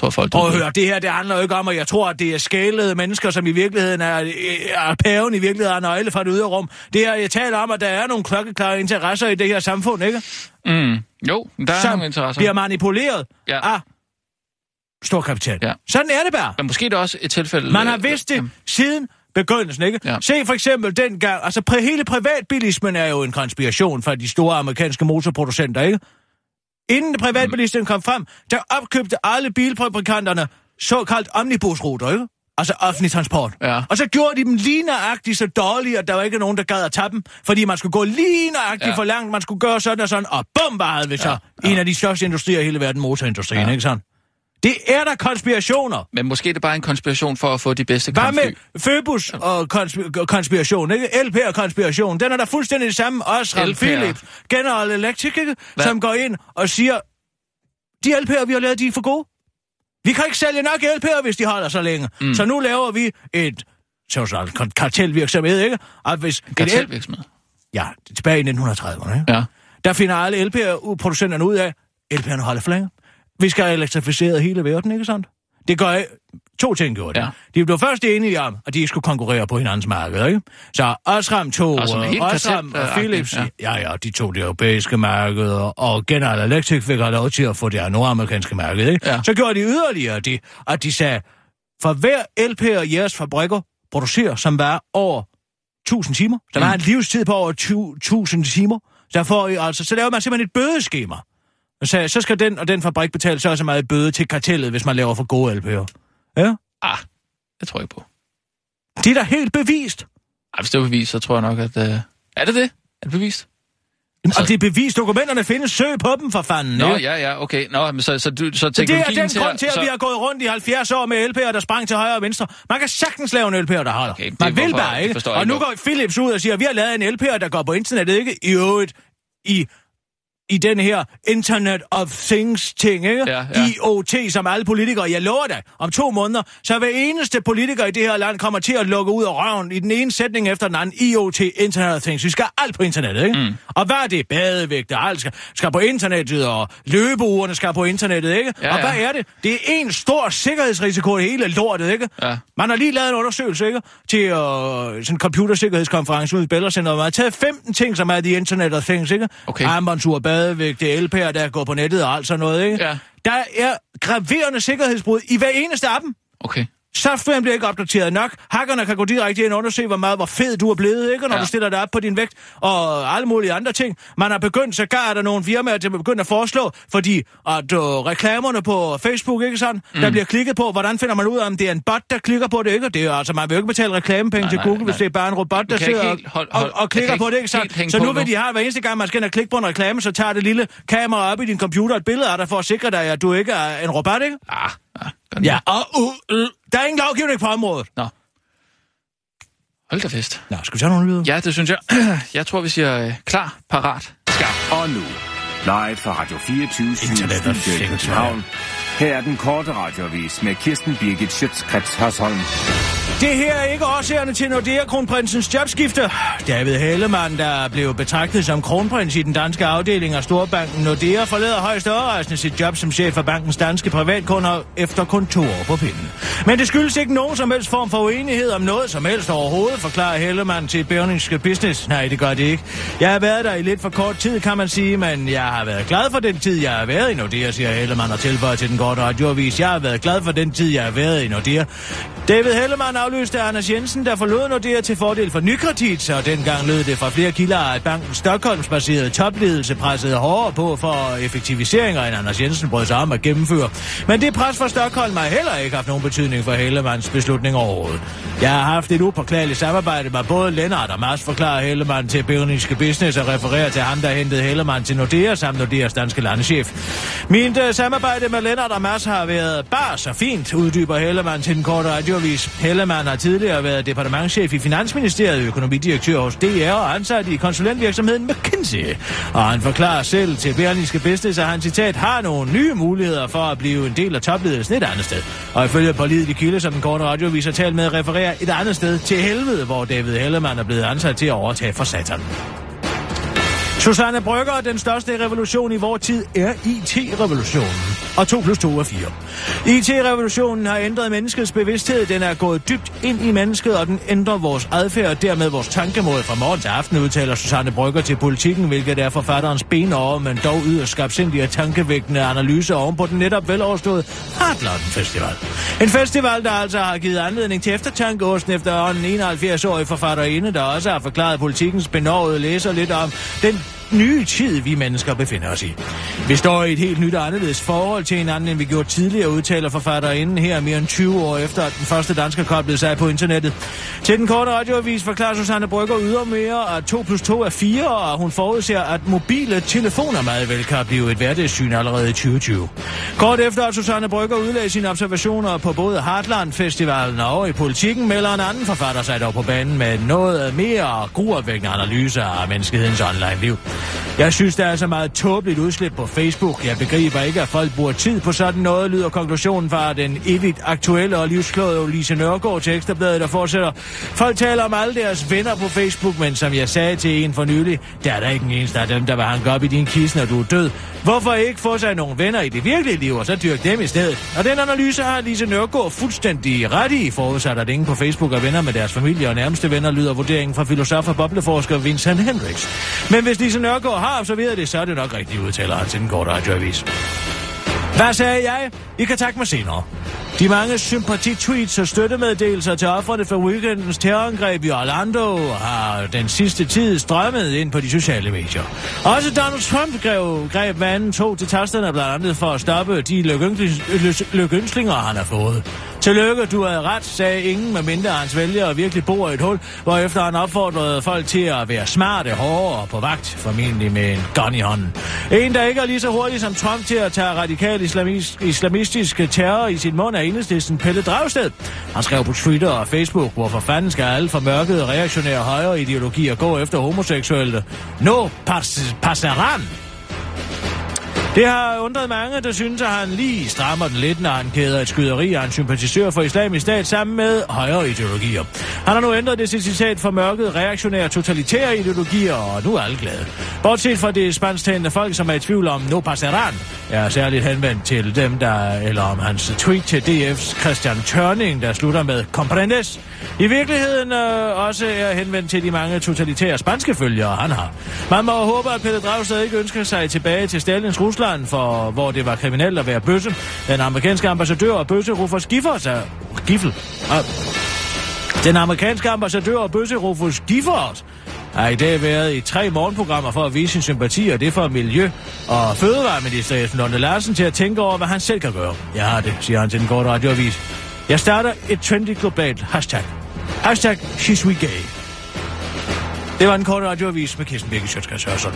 tror folk... Prøv at høre, det her det handler jo ikke om, at jeg tror, at det er skælede mennesker, som i virkeligheden er, er paven i virkeligheden er nøgle fra det ydre rum. Det her, jeg taler om, at der er nogle klokkeklare interesser i det her samfund, ikke? Mm, jo, der er som nogle interesser. bliver manipuleret Ja. af storkapital. Ja. Sådan er det bare. Men måske er det også et tilfælde... Man har vidst det jamen, siden begyndelsen, ikke? Ja. Se for eksempel dengang, altså præ- hele privatbilismen er jo en konspiration fra de store amerikanske motorproducenter, ikke? Inden privatbilismen kom frem, der opkøbte alle bilfabrikanterne såkaldt omnibusruter, ikke? Altså offentlig transport. Ja. Og så gjorde de dem lige nøjagtigt så dårlige, at der var ikke nogen, der gad at tage dem. Fordi man skulle gå lige nøjagtigt Ja. for langt, man skulle gøre sådan og sådan, og bum, bare havde vi så Ja, ja. en af de største industrier i hele verden, motorindustrien, ja. ikke sådan? Det er der konspirationer. Men måske er det bare en konspiration for at få de bedste Hvad kampfly. med Phoebus og konsp- konspiration, ikke? LP og konspiration. Den er der fuldstændig det samme. Osram, LP'er. Philips, General Electric, ikke? Hvad? Som går ind og siger, de LP'er, vi har lavet, de er for gode. Vi kan ikke sælge nok LP'er, hvis de holder så længe. Mm. Så nu laver vi et så sådan kartelvirksomhed, ikke? Og hvis et L- Kartelvirksomhed. ja, tilbage i 1930'erne, ikke? Ja. Der finder alle LP'er-producenterne ud af, LP'erne holder for længe. Vi skal have elektrificeret hele verden, ikke sandt? Det gør to ting gjorde det. Ja. De blev først enige om, at de skulle konkurrere på hinandens marked, ikke? Så Osram tog, Og øh, Osram og kartel- Philips, ja. ja. ja, de tog det europæiske marked, og- General Electric fik lov til at få det nordamerikanske marked, ikke? Ja. Så gjorde de yderligere det, at de sagde, for hver LP og jeres fabrikker producerer, som var over 1000 timer. Der var Mm. en livstid på over 1000 timer. Så, får I, altså, så laver man simpelthen et bødeskema. Og så, så skal den og den fabrik betale så og så meget bøde til kartellet, hvis man laver for gode LP'er. Ja, Ah, det tror jeg ikke på. det er da helt bevist. Ej, hvis det var bevist, så tror jeg nok, at... Øh... Er det det? Er det bevist? Jamen, Så- Og det er bevist. Dokumenterne findes. Søg på dem for fanden. Nå, ikke? ja, ja, okay. Nå, men så, så, du, så Så det er teknologien den grund til, at så... vi har gået rundt i 70 år med LP'er, der sprang til højre og venstre. Man kan sagtens lave en LP'er, der holder. Okay, det Man er vil hvorfor- bare ikke. Og nu går Philips ud og siger, at vi har lavet en LP'er, der går på internettet, ikke? I øvrigt i i den her Internet of Things ting, ikke? Ja, ja. IoT, som alle politikere, jeg lover dig, om to måneder, så hver eneste politiker i det her land kommer til at lukke ud af røven i den ene sætning efter den anden. IoT, Internet of Things. Vi skal alt på internettet, ikke? Mm. Og hvad er det? Badevægte, alt skal, skal på internettet, og løbeugerne skal på internettet, ikke? Ja, og hvad er det? Det er en stor sikkerhedsrisiko i hele lortet, ikke? Ja. Man har lige lavet en undersøgelse, ikke? Til øh, sådan en computersikkerhedskonference ude i Bellacenter. Man har taget 15 ting, som er The Internet of Things, ikke? Okay. Armbåndsur, badevægte, LP'er, der går på nettet og alt sådan noget, ikke? Ja. Der er graverende sikkerhedsbrud i hver eneste af dem. Okay. Softwaren bliver ikke opdateret nok. Hackerne kan gå direkte ind og undersøge, hvor meget hvor fed du er blevet, ikke? Og når Ja. du stiller dig op på din vægt og alle mulige andre ting. Man har begyndt, så er der nogle firmaer, der er begyndt at foreslå, fordi at uh, reklamerne på Facebook, ikke sådan, mm. der bliver klikket på, hvordan finder man ud af, om det er en bot, der klikker på det, ikke? Og det er, altså, man vil jo ikke betale reklamepenge Nej, til nej, Google, nej. hvis det er bare en robot, der sidder hold- hold- og, og klikker på det, ikke hænge Så nu vil de have, hver eneste gang, man skal ind og klikke på en reklame, så tager det lille kamera op i din computer et billede af dig for at sikre dig, at du ikke er en robot, ikke? Ah, ah, Ja, og uh, uh, der er ingen lovgivning på området. Nå. Hold da fest. Nå, skal vi tage nogle nyheder? Ja, det synes jeg. <clears throat> Jeg tror, vi siger øh, klar, parat, skarp. Og nu, live fra Radio 24 Internet er i København. Her er den korte radiovis med Kirsten Birgit Schøtzgrads Hasholm. Det her er ikke årsagerne til Nordea kronprinsens jobskifte. David Hellemann, der blev betragtet som kronprins i den danske afdeling af Storbanken Nordea, forlader højst overraskende sit job som chef for bankens danske privatkunder efter kun to år på pinden. Men det skyldes ikke nogen som helst form for uenighed om noget som helst overhovedet, forklarer Hellemann til Berlingske Business. Nej, det gør det ikke. Jeg har været der i lidt for kort tid, kan man sige, men jeg har været glad for den tid, jeg har været i Nordea, siger Hellemann og tilføjer til den korte radioavis. Jeg har været glad for den tid, jeg har været i Nordea. David Hellemann afløste Anders Jensen, der forlod Nordea til fordel for Nykredit, og dengang lød det fra flere kilder, at bankens Stockholmsbaserede topledelse pressede hårdere på for effektiviseringer, end Anders Jensen brød sig om at gennemføre. Men det pres fra Stockholm har heller ikke haft nogen betydning for Hellemanns beslutning overhovedet. Jeg har haft et upåklageligt samarbejde med både Lennart og Mads, forklarer Hellemann til Berlingske Business og refererer til ham, der hentede Hellemann til Nordea samt Nordeas danske landchef. Mit uh, samarbejde med Lennart og Mads har været bare så fint, uddyber Hellemann til den korte radioavis. Hellemann har tidligere været departementchef i Finansministeriet, økonomidirektør hos DR og ansat i konsulentvirksomheden McKinsey. Og han forklarer selv til Berlingske Business, at han citat har nogle nye muligheder for at blive en del af topledelsen et andet sted. Og ifølge pålidelige kilde, som den korte radioavis har talt med, refererer et andet sted til helvede, hvor David Hellemann er blevet ansat til at overtage for satan. Susanne Brygger, den største revolution i vores tid, er IT-revolutionen. Og 2 plus 2 er 4. IT-revolutionen har ændret menneskets bevidsthed. Den er gået dybt ind i mennesket, og den ændrer vores adfærd og dermed vores tankemåde fra morgen til aften, udtaler Susanne Brygger til politikken, hvilket er forfatterens benår, men dog yderst skabsindig og tankevækkende analyse oven på den netop veloverståede Heartland Festival. En festival, der altså har givet anledning til eftertanke hos den efterhånden 71-årige forfatterinde, der også har forklaret politikens benovede læser lidt om den nye tid, vi mennesker befinder os i. Vi står i et helt nyt og anderledes forhold til hinanden, end vi gjorde tidligere, udtaler forfatterinden her mere end 20 år efter, at den første dansker koblede sig på internettet. Til den korte radioavis forklarer Susanne Brygger ydermere, at 2 plus 2 er 4, og hun forudser, at mobile telefoner meget vel kan blive et hverdagssyn allerede i 2020. Kort efter, at Susanne Brygger udlagde sine observationer på både Heartland Festivalen og i politikken, melder en anden forfatter sig dog på banen med noget mere gruopvækkende analyser af menneskehedens online-liv. Jeg synes, der er så meget tåbeligt udslip på Facebook. Jeg begriber ikke, at folk bruger tid på sådan noget, lyder konklusionen fra den evigt aktuelle og livsklode Lise Nørgaard til Ekstrabladet, der fortsætter. Folk taler om alle deres venner på Facebook, men som jeg sagde til en for nylig, der er der ikke en eneste af dem, der vil hanke op i din kiste, når du er død. Hvorfor ikke få sig nogle venner i det virkelige liv, og så dyrke dem i stedet? Og den analyse har Lise Nørgaard fuldstændig ret i, forudsat at ingen på Facebook er venner med deres familie og nærmeste venner, lyder vurderingen fra filosof og bobleforsker Vincent Hendricks. Men hvis Lise Nørgaard har observeret det, så er det nok rigtigt, udtaler han til den korte radioavis. Hvad sagde jeg? I kan takke mig senere. De mange sympati-tweets og støttemeddelelser til offerne for weekendens terrorangreb i Orlando har den sidste tid strømmet ind på de sociale medier. Også Donald Trump greb, greb manden to til tasterne blandt andet for at stoppe de lykønslinger, han har fået. Tillykke, du havde ret, sagde ingen, med mindre hans vælgere virkelig bor i et hul, hvorefter han opfordrede folk til at være smarte, hårde og på vagt, formentlig med en gun i hånden. En, der ikke er lige så hurtig som Trump til at tage radikal islamist, islamistisk terror i sin mund, er enhedslisten Pelle Dragsted. Han skrev på Twitter og Facebook, hvorfor fanden skal alle formørkede reaktionære højre ideologier gå efter homoseksuelle? No pas- passeran! Det har undret mange, der synes, at han lige strammer den lidt, når han kæder et skyderi af en sympatisør for islamisk stat sammen med højere ideologier. Han har nu ændret det til citat for mørket reaktionære totalitære ideologier, og nu er alle glade. Bortset fra det spansktalende folk, som er i tvivl om no passeran, er særligt henvendt til dem, der, eller om hans tweet til DF's Christian Tørning, der slutter med Comprendes. I virkeligheden øh, også er henvendt til de mange totalitære spanske følgere, han har. Man må håbe, at Pelle Dragsted ikke ønsker sig tilbage til Stalins Rusland, for hvor det var kriminelt at være bøsse. Den amerikanske ambassadør og bøsse Rufus Giffers altså, er... Giffel? Ah. Den amerikanske ambassadør og bøsse Rufus Giffers har i dag været i tre morgenprogrammer for at vise sin sympati, og det for Miljø- og Fødevareminister Esben Lunde Larsen til at tænke over, hvad han selv kan gøre. Jeg har det, siger han til den korte radioavis. Jeg starter et trendy globalt hashtag. Hashtag She's We Gay. Det var den korte radioavis med Kirsten Birke Sjøtskreds Hørsson.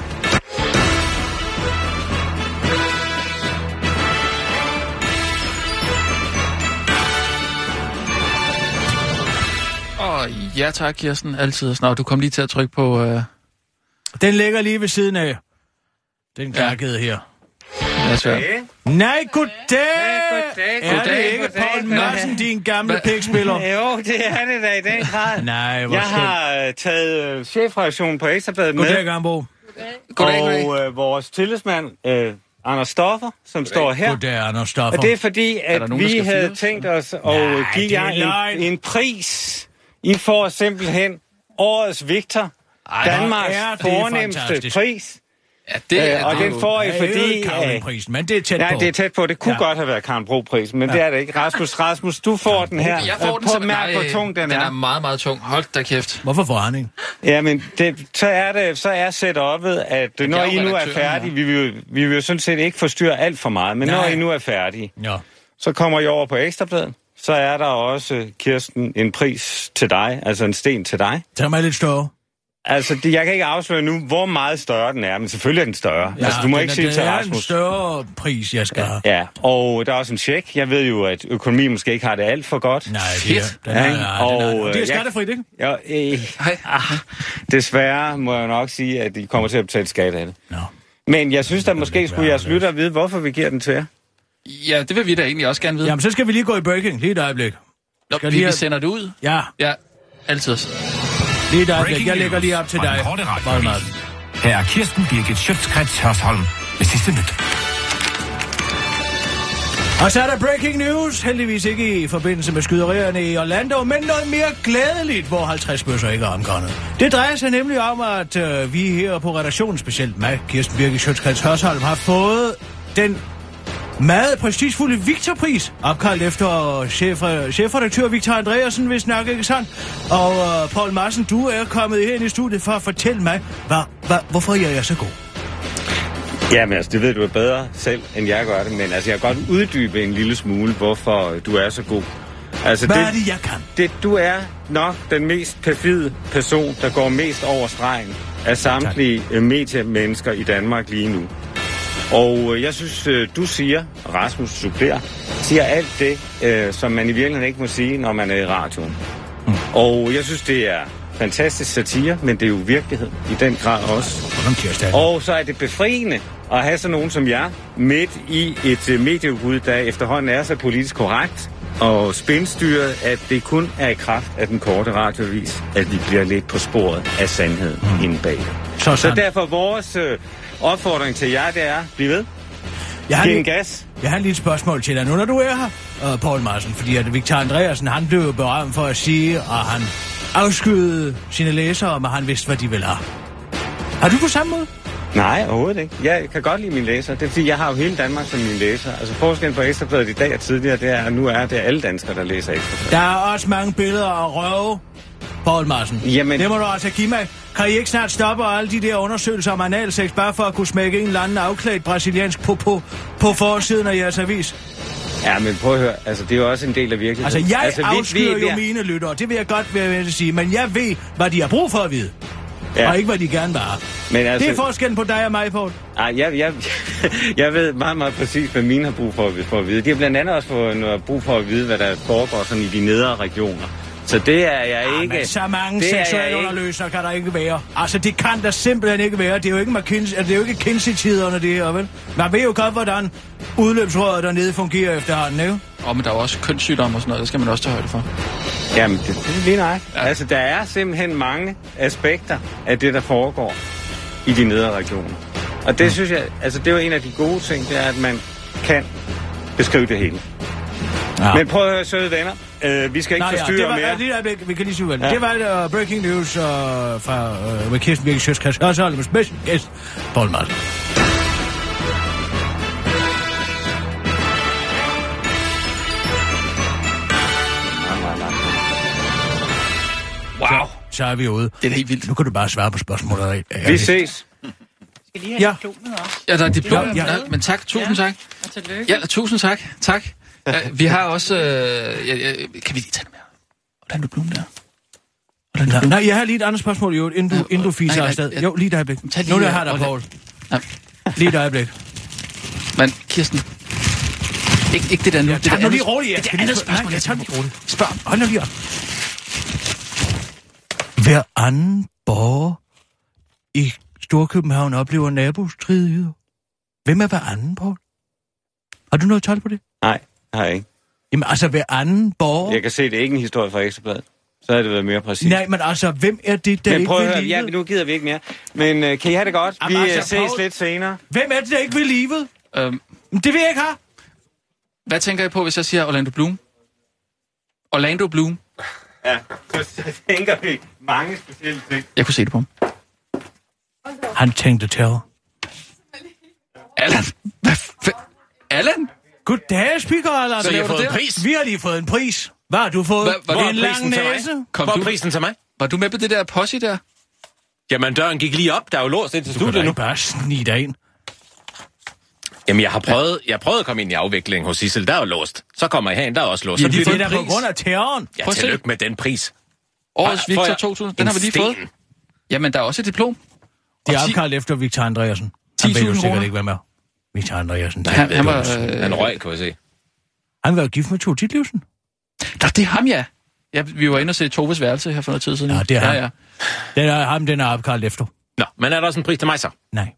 Ja tak, Kirsten. Altid snart. Du kom lige til at trykke på... Øh... Den ligger lige ved siden af. Den Ja. gakkede her. Ja, svært. Nej, goddag! goddag, Er det goddag, ikke goddag, Poul goddag. Madsen, din gamle pikspiller? <laughs> Jo, det er det da i den grad. Nej, hvor Jeg skønt. har øh, taget øh, chefreaktionen på Ekstrabladet med, Goddag, Gambo. Goddag, goddag. og øh, vores tillidsmand, øh, Anders Stoffer, som står her. Goddag, Anders Stoffer. Og det er fordi, Er at der nogen, vi havde tænkt os at give det er jer en, en pris. I får simpelthen årets Victor. Ej, Danmarks er det fornemmeste fantastisk. pris. Ja, det er Øh, og det den jo. får I, Det er fordi... ikke Carmen-prisen, men det er tæt Nej, på. det er tæt på. Det kunne Ja. ja. godt have været Karen Bro-prisen, men ja. det er det ikke. Rasmus, Rasmus, du får den her. Jeg får Øh, den på som... mærk, hvor tung den, den er. er meget, meget tung. Hold da kæft. Hvorfor får han ikke? Ja, men det, så er det, så er setup'et, at når er jo I nu er færdige, vi vil, vi vil jo sådan set ikke forstyrre alt for meget, men Nej. når I nu er færdige, Ja. så kommer I over på Ekstrabladet. Så er der også, Kirsten, en pris til dig, altså en sten til dig. Tag mig lidt større. Altså, det, jeg kan ikke afsløre nu, hvor meget større den er, men selvfølgelig er den større. Ja, altså, du må den ikke er- sige det til er en Rasmus. større pris, jeg skal have. Ja, og der er også en check. Jeg ved jo, at økonomi måske ikke har det alt for godt. Nej, det er, den er, Ja, ja, ikke? den er, Og, det er øh, jeg- skattefrit, ikke? Ja, øh, Hej. ah, desværre må jeg nok sige, at I kommer til at betale skat af det. Nå. Men jeg synes, at måske skulle være jeres lytter vide, hvorfor vi giver den til jer. Ja, det vil vi da egentlig også gerne vide. Jamen, så skal vi lige gå i breaking. Lige et øjeblik. Nå, skal vi, lige vi sender det ud. Ja, Ja, altid. lige et øjeblik. Jeg lægger lige op til dig. radioavis. Voldemar. Her er Kirsten Birgit Schøtzgrads Hørsholm med sidste nyt. Og så er der breaking news. Heldigvis ikke i forbindelse med skyderierne i Orlando, men noget mere glædeligt, hvor 50 bøsser ikke er omkommet. Det drejer sig nemlig om, at øh, vi her på redaktionen, specielt mig, Kirsten Birke Sjøtskreds Hørsholm, har fået den meget prestigefulde Victorpris, opkaldt efter chef, chefredaktør Victor Andreasen, hvis nok ikke sandt. Og øh, Paul Madsen, du er kommet ind i studiet for at fortælle mig, hvad, hvad, hvorfor jeg er så god. Ja, men altså, det ved du bedre selv, end jeg gør det. Men altså, jeg kan godt uddybe en lille smule, hvorfor du er så god. Altså, Hvad er det, jeg kan? det, du er nok den mest perfide person, der går mest over stregen af samtlige øh, mediemennesker i Danmark lige nu. Og øh, jeg synes, øh, du siger, Rasmus supplerer, siger alt det, øh, som man i virkeligheden ikke må sige, når man er i radioen. Mm. Og jeg synes, det er fantastisk satire, men det er jo virkelighed i den grad også. Og så er det befriende at have sådan nogen som jeg midt i et medieudbud, der efterhånden er så politisk korrekt og spændstyret, at det kun er i kraft af den korte radiovis, at vi bliver lidt på sporet af sandheden mm. inde bag. Så, Så derfor vores opfordring til jer, det er, bliv ved, jeg, har giv lige, gas. jeg har lige et spørgsmål til dig nu, når du er her, uh, Paul Madsen. Fordi at Victor Andreasen, han blev berømt for at sige, at han afskyede sine læsere, men han vidste, hvad de ville have. Har du på samme måde? Nej, overhovedet ikke. Jeg kan godt lide mine læsere. Det er fordi, jeg har jo hele Danmark som mine læser. Altså forskellen på Ekstrabladet i dag og tidligere, det er, at nu er det alle danskere, der læser Ekstrabladet. Der er også mange billeder af røve, Paul Madsen. Jamen- Det må du altså give mig. Kan I ikke snart stoppe alle de der undersøgelser om analsex, bare for at kunne smække en eller anden afklædt brasiliansk popo på forsiden af jeres avis? Ja, men prøv at høre. Altså, det er jo også en del af virkeligheden. Altså, jeg altså, altså, vi- afskyr vi- jo mine lyttere, det vil jeg godt være at sige, men jeg ved, hvad de har brug for at vide, Ja. og ikke hvad de gerne have. Men altså, Det er forskellen på dig og mig, Paul. Ej, jeg, jeg, <laughs> jeg ved meget, meget præcis, hvad mine har brug for, at- for at vide. De har blandt andet også for, noget brug for at vide, hvad der foregår sådan i de nedre regioner. Så det er jeg Ja, ikke... men så mange det er jeg seksuelle ikke. underløsere kan der ikke være. Altså, det kan der simpelthen ikke være. Det er jo ikke, McKinsey, det er jo ikke Kinsey-tiderne, det her, vel? Man ved jo godt, hvordan udløbsrøret dernede fungerer efterhånden, ikke? Og men der er jo også kønssygdomme og sådan noget, det skal man også tage højde for. Jamen, det, det er lige nej. Ja. Altså, der er simpelthen mange aspekter af det, der foregår i de nedre regioner. Og det synes jeg, altså det er jo en af de gode ting, det er, at man kan beskrive det hele. Ja. Men prøv at høre, søde venner. Øh, vi skal ikke Nej, ja, forstyrre det var, mere. ja, lige øjeblik, vi kan lige sige, ja. Ja. det var uh, breaking news uh, fra uh, med Kirsten Birke Sjøtskreds Hørsholm med special guest, Paul Martin. Wow. Så er vi ude. Det er helt vildt. Nu kan du bare svare på spørgsmålet. Ja, Vi ses. Ja, Ja, der er diplom. Ja, Ja, ja. ja. Men tak, tusind tak. Og tillykke. Ja, tusind tak. Tak. Ja, vi har også... Øh, ja, ja, kan vi lige tage det med? Hvordan du Blum der? Hvordan Nej, nej, jeg har lige et andet spørgsmål, jo, inden du, Nå, inden du fiser nej, nej, afsted. Jo, lige et øjeblik. Tag lige, Nu er jeg Olle. Paul. Nej. Lige et øjeblik. Men Kirsten... Ikke, ikke det der nu. det Tag der nu lige roligt, jeg Det er andet spørgsmål. Nej, jeg tager det lige roligt. Spørg. Hold nu lige op. Hver anden borger i Storkøbenhavn oplever nabostridigheder. Hvem er hver anden, Paul? Har du noget tal på det? Nej, har jeg ikke. Jamen altså, hver anden borger... Jeg kan se, det er ikke en historie fra Ekstrabladet. Så havde det været mere præcis. Nej, men altså, hvem er det, der Men ikke prøv at vil høre, ja, livet? nu gider vi ikke mere. Men øh, kan I have det godt? Vi Jamen, øh, altså, ses Paul- lidt senere. Hvem er det, der ikke vil livet? Øhm, Det vil jeg ikke have. hvad tænker I på, hvis jeg siger Orlando Bloom? Orlando Bloom. Ja, så tænker vi mange specielle ting. Jeg kunne se det på ham. Han tænkte terror. Allan! Hvad f- Allan? Goddag, speaker, Allan. Så I har fået en pris? Vi har lige fået en pris. Hvad har du fået? Hvad- hvor er en lang næse? Kom Hvor du, prisen til mig? var du med på det der posse der? Jamen, døren gik lige op. Der er jo låst ind til Du kan studiet nu. ikke bare snige dig ind. Jamen, jeg har prøvet, jeg prøvet at komme ind i afviklingen hos Sissel. Der er jo låst. Så kommer jeg herind, der er også låst. Ja, Så de Det er jeg på grund af terroren. Ja, tillykke med den pris. Årets Victor jeg 2000, den en har vi lige fået. Jamen, der er også et diplom. Det er opkaldt efter Victor Andreasen. Han 10.000 ved jo sikkert ikke, hvem er. Victor Andreasen. Han, han var... Han Øh, røg, kan jeg se. Han var gift med to titlivsen. Nå, det er ham, ja. ja. Vi var inde og se Toves værelse her for noget tid siden. Ja, det er ja, ham. ja. Den er ham, den er opkaldt efter. Nå, men er der også en pris til mig så? Nej.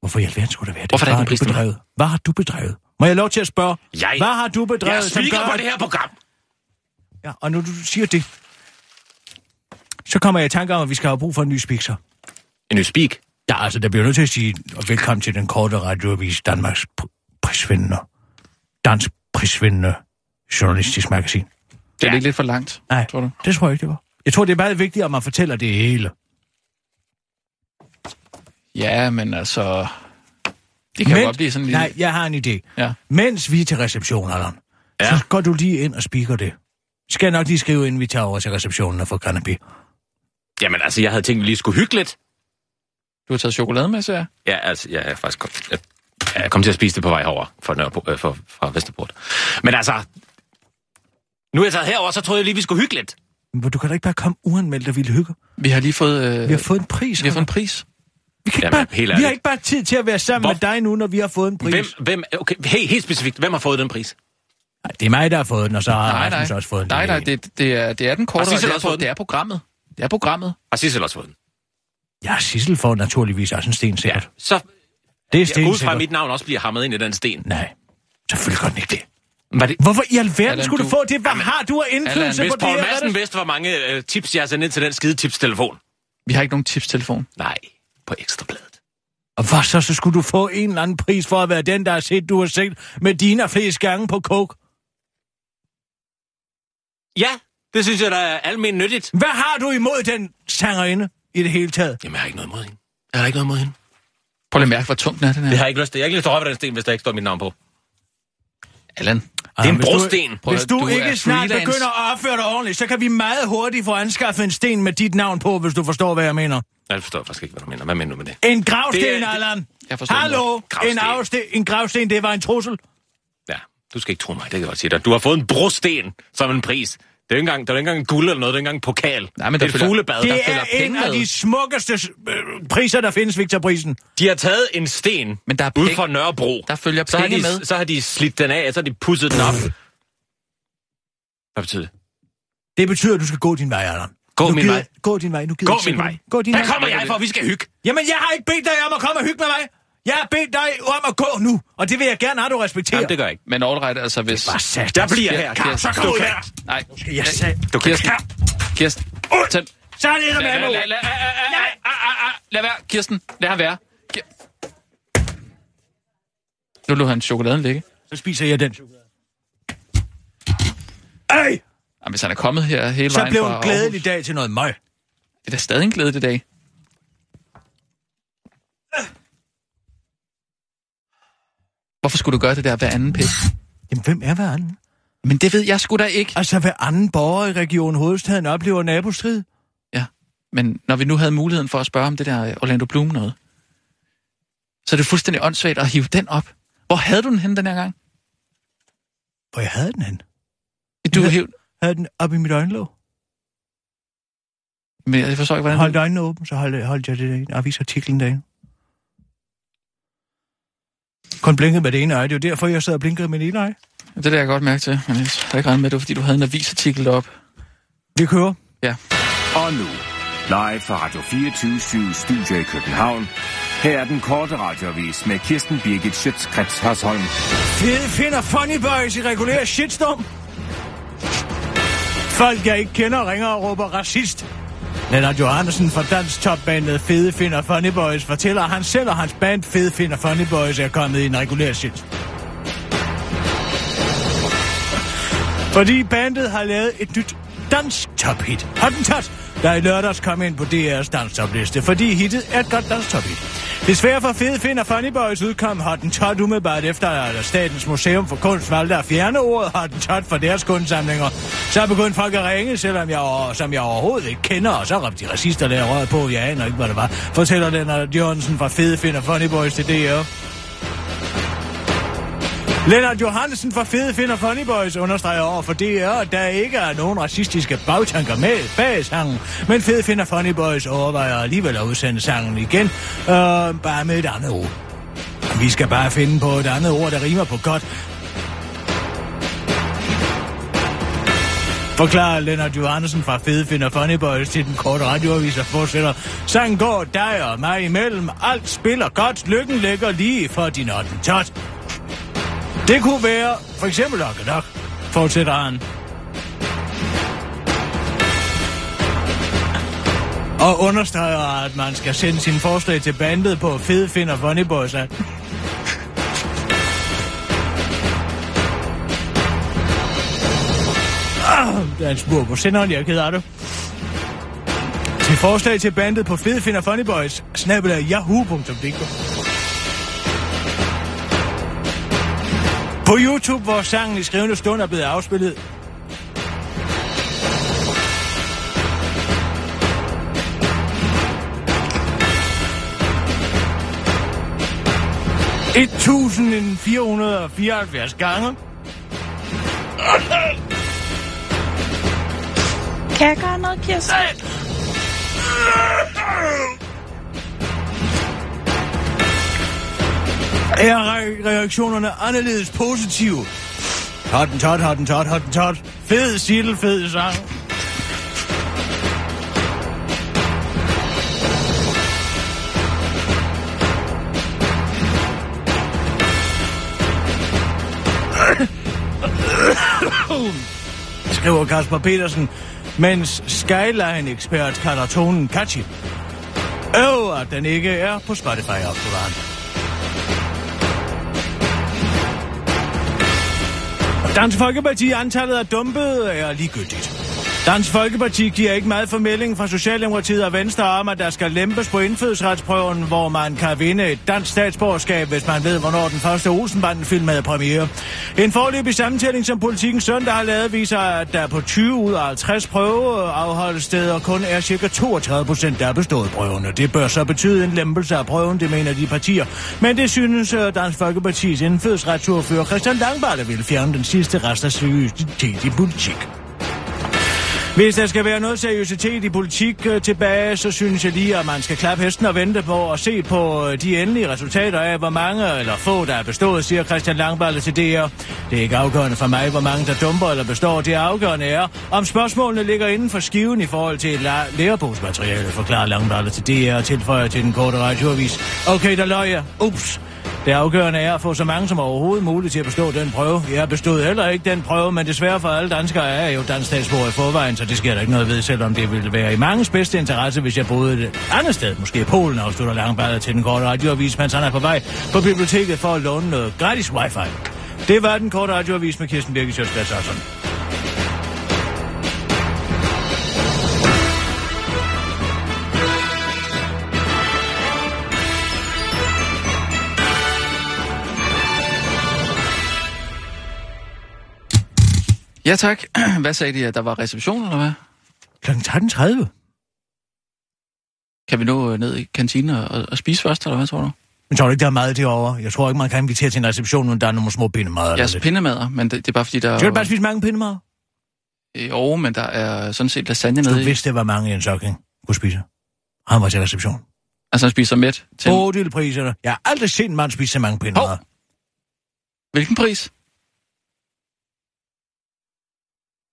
Hvorfor i alverden skulle der være det? Hvorfor er der ikke en har pris du til mig? bedrevet? Hvad har du bedrevet? Må jeg lov til at spørge? Jeg- Hvad har du bedrevet, Jeg sviger gør... på at- det her program. Ja, og når du siger det, så kommer jeg i tanke om, at vi skal have brug for en ny speaker. En ny speak. Ja, altså, der bliver nødt til at sige, og velkommen til den korte radioavis Danmarks pr- prisvindende, dansk prisvindende journalistisk magasin. Det er ikke lidt for langt, Nej, tror du? det tror jeg ikke, det var. Jeg tror, det er meget vigtigt, at man fortæller det hele. Ja, men altså... Det kan jo godt blive sådan lidt... Nej, jeg har en idé. Ja. Mens vi er til reception, Allan, ja. så går du lige ind og speaker det. Skal jeg nok lige skrive, inden vi tager over til receptionen og får canapé. Jamen altså, jeg havde tænkt, at vi lige skulle hygge lidt. Du har taget chokolade med, så jeg. Ja, altså, jeg er faktisk kom, jeg, jeg kom til at spise det på vej herover fra, Nørreport, øh, fra, fra Vesterport. Men altså, nu er jeg taget herover, så troede jeg lige, vi skulle hygge lidt. Men du kan da ikke bare komme uanmeldt og ville hygge. Vi har lige fået... Øh, Vi har fået en pris. vi har fået en pris. Vi, kan ikke Jamen, bare, helt vi har ikke bare tid til at være sammen Hvor- med dig nu, når vi har fået en pris. Hvem, hvem, okay, hey, helt specifikt, hvem har fået den pris? Nej, det er mig, der har fået den, og så har Nej, Rasmus nej. også fået den. Nej, nej, det, det, er, det er den korte... Har Sissel det, er, fået den? det er programmet. Det er programmet. Har Sissel også fået den? Ja, Sissel får naturligvis også en sten, Ja, sikkert. så Det er jeg sten, går ud fra, at mit navn også bliver hammet ind i den sten. Nej, selvfølgelig gør den ikke det. Var det, Hvorfor i alverden Allan, skulle du, du- få det? Hvad har du af indflydelse hvis på det Paul? Madsen er vidste, hvor mange øh, tips jeg har sendt ind til den skide tipstelefon. Vi har ikke nogen tipstelefon. Nej, på ekstrabladet. Og hvad så, så skulle du få en eller anden pris for at være den, der har set, du har set med dine flest gange på coke? Ja, det synes jeg, der er almen nyttigt. Hvad har du imod den sangerinde i det hele taget? Jamen, jeg har ikke noget imod hende. Jeg har ikke noget imod hende. Prøv lige at mærke, hvor tung den er, den her. Det har jeg ikke lyst til. Jeg har ikke lyst til at røre ved den sten, hvis der ikke står mit navn på. Allan. Det er en hvis du- brosten. Hvis du, du ikke snart freelance. begynder at opføre dig ordentligt, så kan vi meget hurtigt få anskaffet en sten med dit navn på, hvis du forstår, hvad jeg mener. Jeg forstår faktisk ikke, hvad du mener. Hvad mener du med det? En gravsten, Det er- Allan! Jeg forstår Hallo! En, afsten, en gravsten, det var en trussel. Ja, du skal ikke tro mig, det kan jeg godt sige dig. Du har fået en brosten som en pris. Det er jo ikke engang, det er ikke engang en guld eller noget, det er ikke engang en pokal. Nej, men det der er et fuglebad. Det Der- er en penge af de smukkeste øh, priser, der findes, Victor-prisen. De har taget en sten Men der er ud penge- fra Nørrebro. Der følger så har, penge de, med. så har de slidt den af, og så har de pudset den op. Hvad betyder det? Det betyder, at du skal gå din vej, Allan. Gå Nu min gider- vej. Gå din vej. Nu gider Gå min vej. Gå din Her vej. kommer jeg for, vi skal hygge. Jamen, jeg har ikke bedt dig om at komme og hygge med mig. Jeg har bedt dig om at gå nu, og det vil jeg gerne have, du respekterer. Jamen, det gør jeg ikke. Men all right, altså hvis... Bare sat. Jeg bliver her. Så kom ud kan. her. Nej, Skal jeg sige. Du kan Kirsten. Kirsten. Tag, Så er det der med lad, lad, være, Kirsten. Lad ham være. Nu lå han chokoladen ligge. Så spiser jeg den chokolade. Ej! Jamen, hvis han er kommet her hele Så vejen blev fra en glædelig Aarhus, dag til noget møg. Det er da stadig en glædelig dag. Hvorfor skulle du gøre det der hver anden pæk? Jamen, hvem er hver anden? Men det ved jeg sgu da ikke. Altså, hver anden borger i Region Hovedstaden oplever nabostrid. Ja, men når vi nu havde muligheden for at spørge om det der Orlando Bloom noget, så er det fuldstændig åndssvagt at hive den op. Hvor havde du den henne den her gang? Hvor jeg havde den hen? Du Ja. hæv... Havde den op i mit øjenlåg. Men jeg forstår ikke, hvordan... Holdt øjnene åbne, så holdt, holdt jeg det avisartiklen derinde. Kun blinkede med det ene øje. Det er jo derfor, jeg sad og blinkede med det ene øje. Det er det, jeg godt mærke til, men jeg har ikke regnet med, det var, fordi du havde en avisartikel deroppe. Vi kører. Ja. Og nu, live fra Radio 24 Studio i København. Her er den korte radiovis med Kirsten Birgit Schøtzgrads Hasholm. Fede finder funny boys i regulær shitstorm. Folk, jeg ikke kender, ringer og råber racist. Lennart Johansen fra dansk topbandet Fede Finder Funny Boys fortæller, at han selv og hans band Fede Finder Funny Boys er kommet i en regulær shit. Fordi bandet har lavet et nyt dansk tophit. Hottentot, der i lørdags kom ind på DR's danstopliste, fordi hittet er et godt dansk tophit. Desværre for Fede Finder Funny Boys udkom Hottentot umiddelbart efter, at Statens Museum for Kunst valgte at fjerne ordet Hottentot fra deres kunstsamlinger. Så begyndte folk at ringe, selvom jeg, som jeg overhovedet ikke kender, og så råbte de racister der røget på, jeg aner ikke, hvad det var, fortæller Lennart Jørgensen fra Fede Finder Funny Boys til DR. Lennart Johansen fra Fede Finder Funny Boys understreger over for DR, at der ikke er nogen racistiske bagtanker med bag sangen, men Fede Finder Funny Boys overvejer alligevel at udsende sangen igen, øh, bare med et andet ord. Vi skal bare finde på et andet ord, der rimer på godt. Forklarer Lennart Johansen fra Fede Finder Funny Boys til den korte radioavis og fortsætter. Sangen går dig og mig imellem. Alt spiller godt. Lykken ligger lige for din tot. Det kunne være for eksempel nok nok, fortsætter han. Og understreger, at man skal sende sine forslag til bandet på Fede Finder Funny Boys. at- ah, Der er en spur på senderen, jeg er ked af det. Til forslag til bandet på Fede Finder Funny Boys, snabelag yahoo.dk. På YouTube, hvor sangen i skrivende stund er blevet afspillet. Et 1474 gange. Kan jeg gøre noget, Kirsten? Er re- reaktionerne anderledes positive? Hotten tot, hotten tot, hotten tot. Fed siddel, fed sang. Skriver Kasper Petersen, mens Skyline-ekspert kalder tonen catchy. Øv, at den ikke er på Spotify-opbevaren. Dansk Folkeparti antallet er dumpet er ligegyldigt. Dansk Folkeparti giver ikke meget formidling fra Socialdemokratiet og Venstre om, at der skal lempes på indfødsretsprøven, hvor man kan vinde et dansk statsborgerskab, hvis man ved, hvornår den første Olsenbanden-film premiere. En forløbig samtælling, som Politikken søndag har lavet, viser, at der på 20 ud af 50 prøveafholdssteder kun er ca. 32 procent, der er bestået prøvene. Det bør så betyde en lempelse af prøven, det mener de partier. Men det synes øh, Dansk Folkepartis indfødsretsordfører Christian Langballe der vil fjerne den sidste rest af seriøsitet i politik. Hvis der skal være noget seriøsitet i politik øh, tilbage, så synes jeg lige, at man skal klappe hesten og vente på at se på øh, de endelige resultater af, hvor mange eller få, der er bestået, siger Christian Langballe til DR. Det er ikke afgørende for mig, hvor mange der dumper eller består. Det afgørende er, om spørgsmålene ligger inden for skiven i forhold til la- lærebogsmateriale, forklarer Langballe til DR og tilføjer til den korte radioavis. Okay, der løg jeg. Ups. Det afgørende er at få så mange som overhovedet muligt til at bestå den prøve. Jeg bestod heller ikke den prøve, men desværre for alle danskere er jeg jo dansk statsborger i forvejen, så det sker der ikke noget ved, selvom det ville være i mangens bedste interesse, hvis jeg boede et andet sted, måske i Polen, afslutter Langballer til den korte radioavis, mens han er på vej på biblioteket for at låne noget gratis wifi. Det var den korte radioavis med Kirsten Birgit Sjøtskrets Ja tak. <clears throat> Hvad sagde de, at der var reception, eller hvad? Klokken 13.30. Kan vi nå øh, ned i kantinen og, og spise først, eller hvad tror du? Men tror du ikke, der er meget derovre? Jeg tror ikke, man kan invitere til en reception, når der er nogle små pindemader. Jeg er pindemader, men det, det er bare fordi, der... Skal du bare spise mange pindemader? Jo, men der er sådan set lasagne Du nede i. vidste, det var mange i en sokking kunne spise. Han var til reception. Altså, han spiser mæt til... Bodilpriserne. Jeg har aldrig set en mand spise så mange pindemader. Hvilken pris?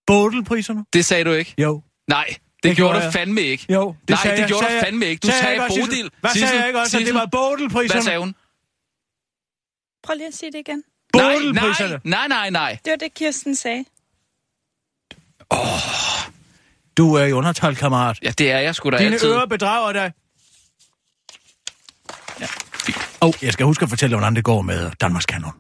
Bodilpriserne? Det sagde du ikke. Jo. Nej, det, Det gjorde gjorde du fandme ikke. Jo, det Nej, sagde det jeg. gjorde Sagde du jeg. fandme ikke. Du Sagde sagde, Bodil. Hvad sagde Sissel, jeg ikke også, at det Sissel. var Bodilpriserne? Hvad sagde hun? Prøv lige at sige det igen. Nej, Bodilpriserne. nej, nej, nej, nej. Det var det, Kirsten sagde. Du er i undertal, kammerat. Ja, det er jeg sgu da Dine altid. ører bedrager dig. Ja, Åh, oh, jeg skal huske at fortælle, hvordan det går med Danmarks Kanon.